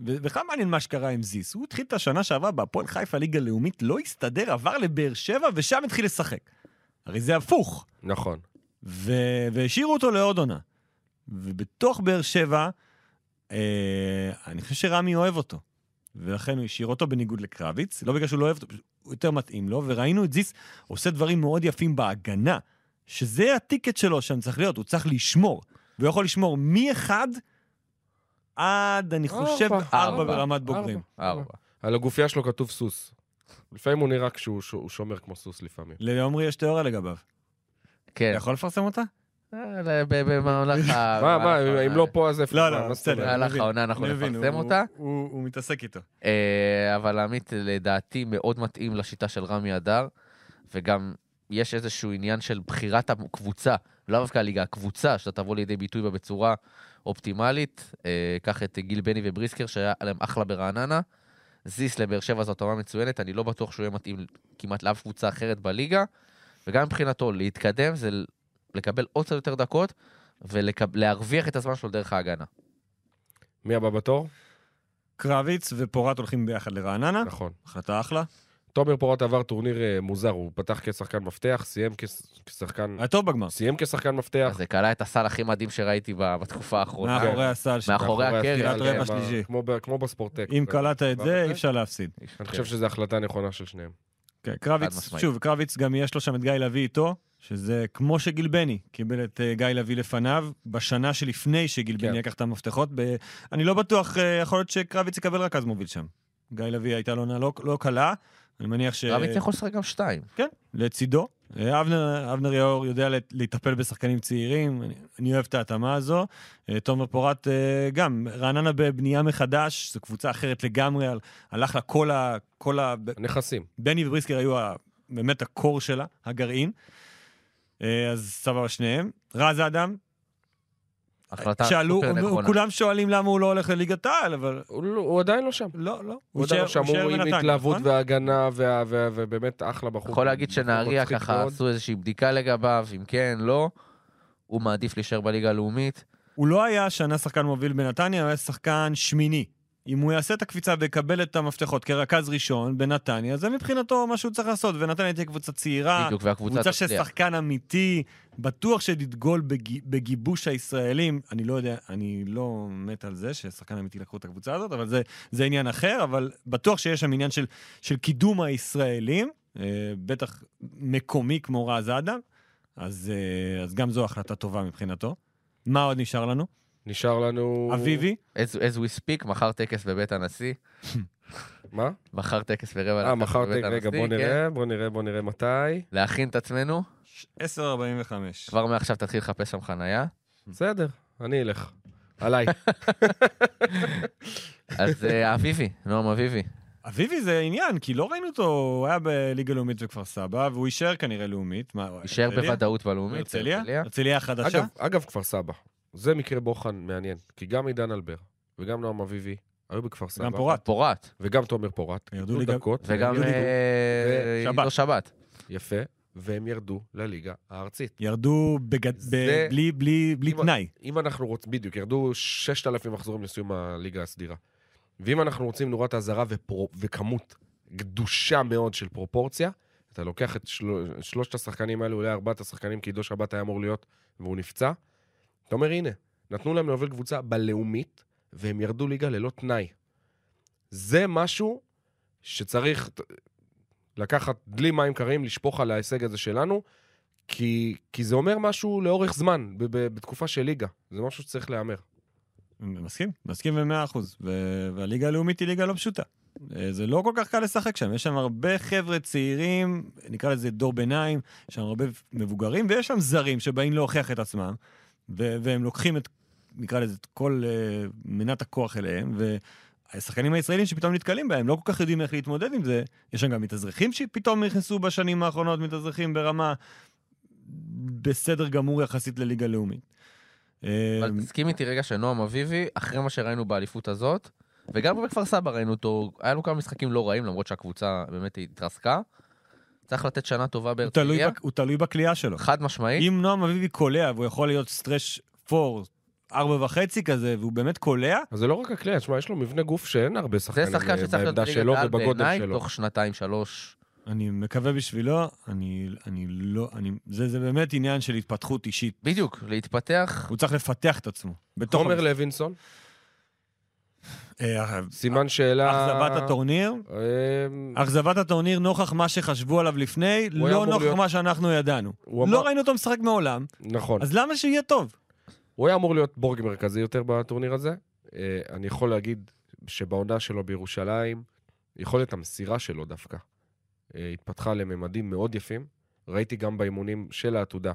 בכלל מעניין מה שקרה עם זיס. הוא התחיל את השנה שעברה בהפועל חיפה ליגה לאומית, לא הסתדר, עבר לבאר שבע, ושם התחיל לשחק. הרי זה הפוך. נכון. והשאירו אותו לעוד עונה. ובתוך באר שבע, אה, אני חושב שרמי אוהב אותו. ולכן הוא השאיר אותו בניגוד לקרביץ, לא בגלל שהוא לא אוהב אותו, הוא יותר מתאים לו, וראינו את זיס עושה דברים מאוד יפים בהגנה, שזה הטיקט שלו שם צריך להיות, הוא צריך לשמור. והוא יכול לשמור מאחד עד, אני חושב, ארבע. ארבע ארבע. ברמת בוגרים. ארבע. על הגופייה שלו כתוב סוס. לפעמים הוא נראה כשהוא שומר כמו סוס לפעמים. לעומרי יש תיאוריה לגביו. כן. אתה יכול לפרסם אותה? אה, ב- ב- במהלך ה... מה, מה, אם לא פה אז איפה? לא, לא, בסדר. במהלך. העונה אנחנו נפרסם אותה. הוא הוא מתעסק איתו. אה, אבל עמית לדעתי מאוד מתאים לשיטה של רמי אדר, וגם יש איזשהו עניין של בחירת הקבוצה, לא דווקא הליגה, הקבוצה, שאתה תבוא לידי ביטוי בה בצורה אופטימלית. אה, קח את גיל בני ובריסקר, שהיה להם אחלה ברעננה. זיס לבאר שבע זאת התאמה מצוינת, אני לא בטוח שהוא יהיה מתאים כמעט לאף קבוצה אחרת בליגה, וגם מבחינתו להתקדם זה לקבל עוד קצת יותר דקות, ולהרוויח את הזמן שלו דרך ההגנה. מי הבא בתור? קרביץ ופורט הולכים ביחד לרעננה, נכון. החלטה אחלה. תומר פורט עבר טורניר אה, מוזר, הוא פתח כשחקן מפתח, סיים כש- כשחקן... היה טוב בגמר. סיים כשחקן מפתח. זה קלע את הסל הכי מדהים שראיתי בתקופה האחרונה. מאחורי הסל. מאחורי הקרן, שלישי. כמו בספורטק. אם קלטת את זה. אי אפשר להפסיד. אני חושב שזו החלטה נכונה של שניהם. כן, קרביץ. שוב, קרביץ גם יש לו שם את גיא לביא איתו, שזה כמו שגיל בני קיבל את אה, גיא לביא לפניו, בשנה שלפני שגיל כן. בני לקח את המפתחות. ב... אני לא בטוח, אה, יכול להיות שקרביץ יקבל רכז מוביל שם. גיא לביא הייתה לו עונה לא, לא קלה, אני מניח ש... רביץ יכול לשחק גם שתיים. כן, לצידו. אבנר, אבנר יאור יודע לטפל בשחקנים צעירים, אני, אני אוהב את ההתאמה הזו. אה, תומר פורט אה, גם, רעננה בבנייה מחדש, זו קבוצה אחרת לגמרי, על- הלך לה כל ה... כל ה... נכסים. בני ובריסקר היו ה- באמת הקור שלה, הגרעין. אה, אז סבבה שניהם. רז אדם, החלטה שאלו, סופר נכונה. כולם שואלים למה הוא לא הולך לליגת העל, אבל הוא לא- הוא עדיין לא שם. לא, לא. הוא עדיין לא שם, הוא עם התלהבות נכון? והגנה, וה- וה- ובאמת אחלה בחור. יכול להגיד שנהריה ככה מאוד. עשו איזושהי בדיקה לגביו, אם כן, לא. הוא מעדיף להישאר בליגה הלאומית. הוא לא היה השנה שחקן מוביל בנתניה, הוא היה שחקן שמיני. אם הוא יעשה את הקפיצה ויקבל את המפתחות כרכז ראשון בנתניה, זה מבחינתו מה שהוא צריך לעשות, ונתניה תהיה קבוצה צעירה, בדיוק, קבוצה של. שחקן אמיתי, בטוח שתדגול בג... בגיבוש הישראלים. אני לא יודע, אני לא מת על זה ששחקן אמיתי לקחו את הקבוצה הזאת, אבל זה, זה עניין אחר, אבל בטוח שיש שם עניין של, של קידום הישראלים, אה, בטח מקומי כמו רז אדם, אז, אה, אז גם זו החלטה טובה מבחינתו. מה עוד נשאר לנו? נשאר לנו... אביבי? as, as we speak, מחר טקס בבית הנשיא. מה? מחר טקס ברבע אה, מחר... בבית רגע, בוא כן. נראה, בוא נראה, בוא נראה מתי. להכין את עצמנו, 10.45. כבר מעכשיו תתחיל לחפש שם חנייה. בסדר, אני אלך. עליי. אז אה, אביבי, נועם אביבי. אביבי זה עניין, כי לא ראינו אותו, הוא היה בליגה לאומית בכפר סבא, והוא יישאר כנראה לאומית. מה, יישאר? בוודאות בלאומית. הרצליה? הרצליה. החדשה? אגב, אגב, כפר סבא. זה מקרה בוחן מעניין, כי גם עידן אלבר וגם נועם אביבי היו בכפר סבא. גם פורט. פורט. וגם תומר פורט. ירדו קיבלו ליגה- דקות. וגם. אה. עידו שבת. יפה, והם ירדו לליגה הארצית. ירדו בגד... ב... זה- בלי, בלי, בלי אם- תנאי. אם אנחנו רוצים, בדיוק, ירדו 6,000 מחזורים לסיום הליגה הסדירה. ואם אנחנו רוצים נורת אזהרה ופרו, וכמות גדושה מאוד של פרופורציה, אתה לוקח את של, שלושת השחקנים האלו, אולי ארבעת השחקנים, כי עידו שבת היה אמור להיות, והוא נפצע. אתה אומר, הנה, נתנו להם להוביל קבוצה בלאומית, והם ירדו ליגה ללא תנאי. זה משהו שצריך לקחת דלי מים קרים, לשפוך על ההישג הזה שלנו, כי, כי זה אומר משהו לאורך זמן, ב- ב- בתקופה של ליגה. זה משהו שצריך להיאמר. מסכים, מסכים במאה אחוז. והליגה הלאומית היא ליגה לא פשוטה. אה, זה לא כל כך קל לשחק שם, יש שם הרבה חבר'ה צעירים, נקרא לזה דור ביניים, יש שם הרבה מבוגרים, ויש שם זרים שבאים להוכיח את עצמם, והם לוקחים את, נקרא לזה, את כל uh, מנת הכוח אליהם, והשחקנים הישראלים שפתאום נתקלים בהם, לא כל כך יודעים איך להתמודד עם זה. יש שם גם מתאזרחים שפתאום נכנסו בשנים האחרונות, מתאזרחים ברמה בסדר גמור יחסית לליגה לאומית. אבל אה, תסכים איתי רגע שנועם אביבי, אחרי מה שראינו באליפות הזאת, וגם בכפר סבא ראינו אותו, היה לו כמה משחקים לא רעים, למרות שהקבוצה באמת התרסקה. צריך לתת שנה טובה בהרצליה, הוא תלוי בכלייה שלו. חד משמעית. אם נועם אביבי קולע והוא יכול להיות סטרש פור, ארבע וחצי כזה, והוא באמת קולע, אז זה לא רק הכלי, תשמע, יש לו מבנה גוף שאין הרבה זה שחקנים שחקן אה, שצריך להיות בעמדה בליגת שלו העל ובגודל בעיניי, שלו. תוך שנתיים, שלוש. אני מקווה בשבילו, אני, אני לא, אני, זה, זה באמת עניין של התפתחות אישית. בדיוק, להתפתח. הוא צריך לפתח את עצמו. המשחק. לוינסון, סימן שאלה... אכזבת הטורניר, אה, אכזבת הטורניר נוכח מה שחשבו עליו לפני, לא נוכח להיות- מה שאנחנו ידענו. לא אמר- ראינו אותו משחק מעולם, נכון. אז למה שיהיה טוב? הוא היה אמור להיות בורג מרכזי יותר בטורניר הזה. אה, אני יכול להגיד שבעונה שלו בירושלים, יכולת המסירה שלו דווקא אה, התפתחה לממדים מאוד יפים. ראיתי גם באימונים של העתודה.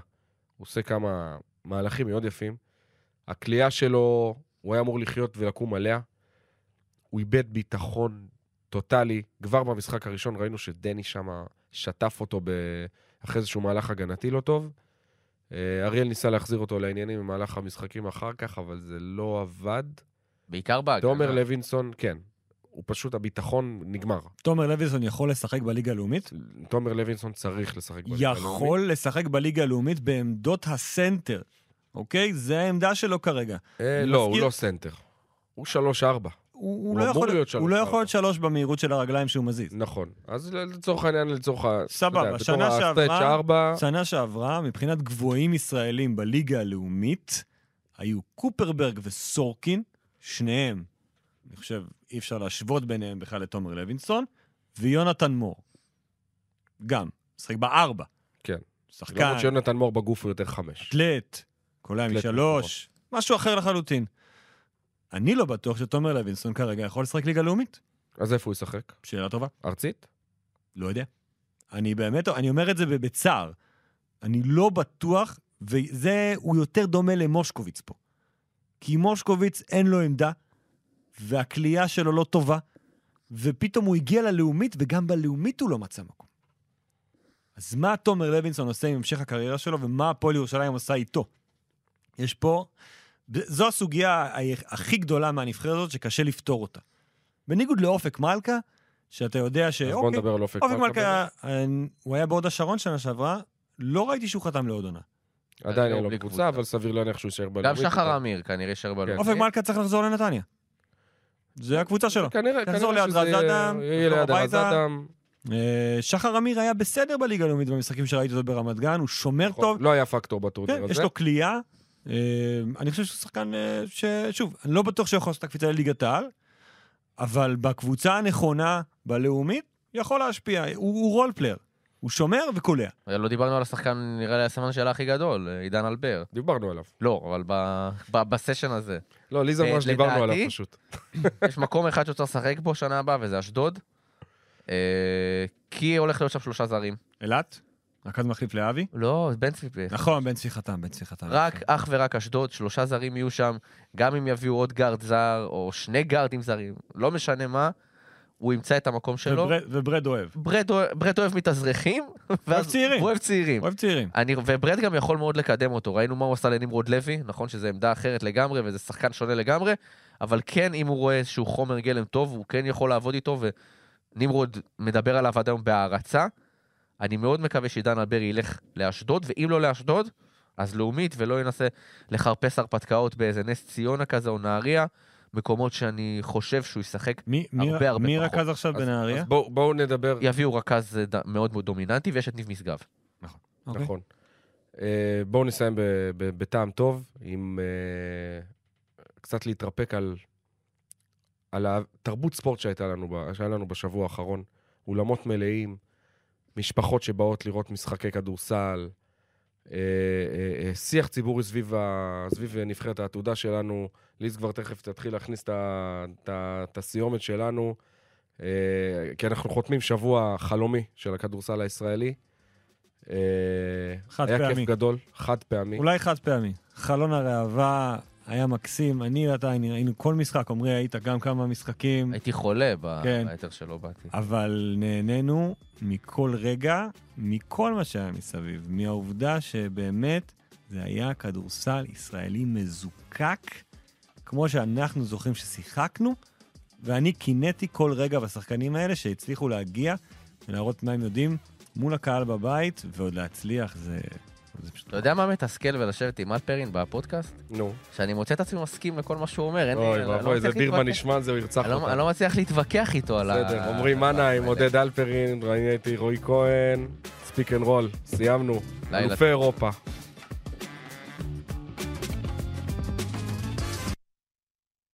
הוא עושה כמה מהלכים מאוד יפים. הכלייה שלו, הוא היה אמור לחיות ולקום עליה. הוא איבד ביטחון טוטאלי. כבר במשחק הראשון ראינו שדני שם שטף אותו ב... אחרי איזשהו מהלך הגנתי לא טוב. אה, אריאל ניסה להחזיר אותו לעניינים במהלך המשחקים אחר כך, אבל זה לא עבד. בעיקר בהגנה. תומר לוינסון, כן. הוא פשוט, הביטחון נגמר. תומר לוינסון יכול לשחק בליגה הלאומית? תומר לוינסון צריך לשחק בליגה הלאומית. יכול לשחק בליגה הלאומית בעמדות הסנטר, אוקיי? זה העמדה שלו כרגע. אה, לא, הוא לא סנטר. הוא 3-4. הוא, הוא, לא יכול, להיות הוא לא שלוש, יכול להיות שלוש במהירות של הרגליים שהוא מזיז. נכון. אז לצורך העניין, לצורך ה... סבבה, שנה שעברה- ה stretch 4, שנה שעברה, מבחינת גבוהים ישראלים בליגה הלאומית, היו קופרברג וסורקין, שניהם, אני חושב, אי אפשר להשוות ביניהם בכלל לתומר לוינסון, ויונתן מור. גם, משחק בארבע. כן. שחקן, למרות שיונתן מור בגוף הוא יותר חמש. אתלט, קולע משלוש, משהו אחר לחלוטין. אני לא בטוח שתומר לוינסון כרגע יכול לשחק ליגה לאומית. אז איפה הוא ישחק? שאלה טובה. ארצית? לא יודע. אני באמת, אני אומר את זה בצער. אני לא בטוח, וזה, הוא יותר דומה למושקוביץ פה. כי מושקוביץ אין לו עמדה, והכלייה שלו לא טובה, ופתאום הוא הגיע ללאומית, וגם בלאומית הוא לא מצא מקום. אז מה תומר לוינסון עושה עם המשך הקריירה שלו, ומה הפועל ירושלים עושה איתו? יש פה, זו הסוגיה הכי גדולה מהנבחרת הזאת, שקשה לפתור אותה. בניגוד לאופק מלכה, שאתה יודע ש... אז בוא אוקיי, נדבר על אופק אופק מלכה. מלכה, אה, הוא היה בהוד השרון שנה שעברה, לא ראיתי שהוא חתם לעוד עונה. עדיין אין בלי לו קבוצה. אבל סביר להניח שהוא יישאר גם בלאומית. שחר אמיר כנראה יישאר בלאומית. אופק מלכה צריך לחזור לנתניה. זה הקבוצה שלו. כנראה, תחזור כנראה ליד שזה רז אדם, יהיה תחזור ליד רז. אדם. אה, שחר אמיר היה בסדר בליגה הלאומית במשחקים שראיתי אותו ברמת גן, הוא שומר נכון, טוב, לא היה פקטור כן, בטורניר יש הזה. לו כליאה. אה, אני חושב שהוא שחקן אה, ש... שוב, אני לא בטוח שהוא יכול לעשות את הקפיצה לליגת העל, אבל בקבוצה הנכונה, בלאומית, יכול להשפיע. הוא, הוא role player. הוא שומר וקולע. לא דיברנו על השחקן, נראה לי הסימן שאלה הכי גדול, אה, עידן אלבר. דיברנו עליו. לא, אבל ב- ב- בסשן הזה. לא, לי זה אמרה שדיברנו עליו פשוט. יש מקום אחד שצריך לשחק בו שנה הבאה, וזה אשדוד. כי הולך להיות שם שלושה זרים. אילת? רכז מחליף לאבי? לא, בן צבי. נכון, בן צבי חתם, בן צבי חתם. רק, אך ורק אשדוד, שלושה זרים יהיו שם, גם אם יביאו עוד גארד זר, או שני גארדים זרים, לא משנה מה, הוא ימצא את המקום שלו. וברד- וברד אוהב. ברד ברד אוהב מתאזרחים, ואז- צעירים. הוא אוהב צעירים. אוהב צעירים. אני, וברד גם יכול מאוד לקדם אותו, ראינו מה הוא עשה לנמרוד לוי, נכון שזו עמדה אחרת לגמרי וזה שחקן שונה לגמרי, אבל כן, אם הוא רואה איזשהו חומר גלם טוב, הוא כן יכול לעבוד איתו, ונמרוד מדבר עליו עד היום בהערצה. אני מאוד מקווה שעידן אלברי ילך לאשדוד, ואם לא לאשדוד, אז לאומית, ולא ינסה לחרפש הרפתקאות באיזה נס ציונה כזה או נהריה, מקומות שאני חושב שהוא ישחק, מי- מי- הרבה, הרבה מי פחות. רכז עכשיו אז- בנהריה? אז בואו בואו נדבר, יביאו רכז אה, ד- מאוד מאוד דומיננטי, ויש את ניב משגב. אוקיי. נכון. אה, בואו נסיים ב- ב- בטעם טוב, עם אה, קצת להתרפק על על התרבות ספורט שהייתה לנו, ב- שהיה לנו בשבוע האחרון. אולמות מלאים, משפחות שבאות לראות משחקי כדורסל, אה, אה, אה, שיח ציבורי סביב, ה, סביב נבחרת העתודה שלנו. ליז כבר תכף תתחיל להכניס את הסיומת שלנו, כי אנחנו חותמים שבוע חלומי של הכדורסל הישראלי. חד היה פעמי. כיף גדול, חד פעמי. אולי חד פעמי. חלון הראווה היה מקסים. אני ואתה היינו כל משחק, עמרי היית גם כמה משחקים, הייתי חולה כן. ביתר שלא באתי. אבל נהנינו מכל רגע, מכל מה שהיה מסביב. מהעובדה שבאמת זה היה כדורסל ישראלי מזוקק, כמו שאנחנו זוכרים ששיחקנו, ואני קינאתי כל רגע בשחקנים האלה שהצליחו להגיע ולהראות מה הם יודעים מול הקהל בבית, ועוד להצליח, זה. אתה יודע מה מתסכל ולשבת עם אלפרין בפודקאסט? נו, שאני מוצא את עצמי מסכים לכל מה שהוא אומר. אין לי- אוי אני לא ואבוי, איזה בירמן להתווכח- נשמן זה, הוא ירצח לא- אותנו. אני לא מצליח להתווכח איתו על ה... בסדר, עמרי מנה עם עודד אלפרין, ראיתי רועי כהן, פיק אנד רול, סיימנו. יאללה אלופי אירופה.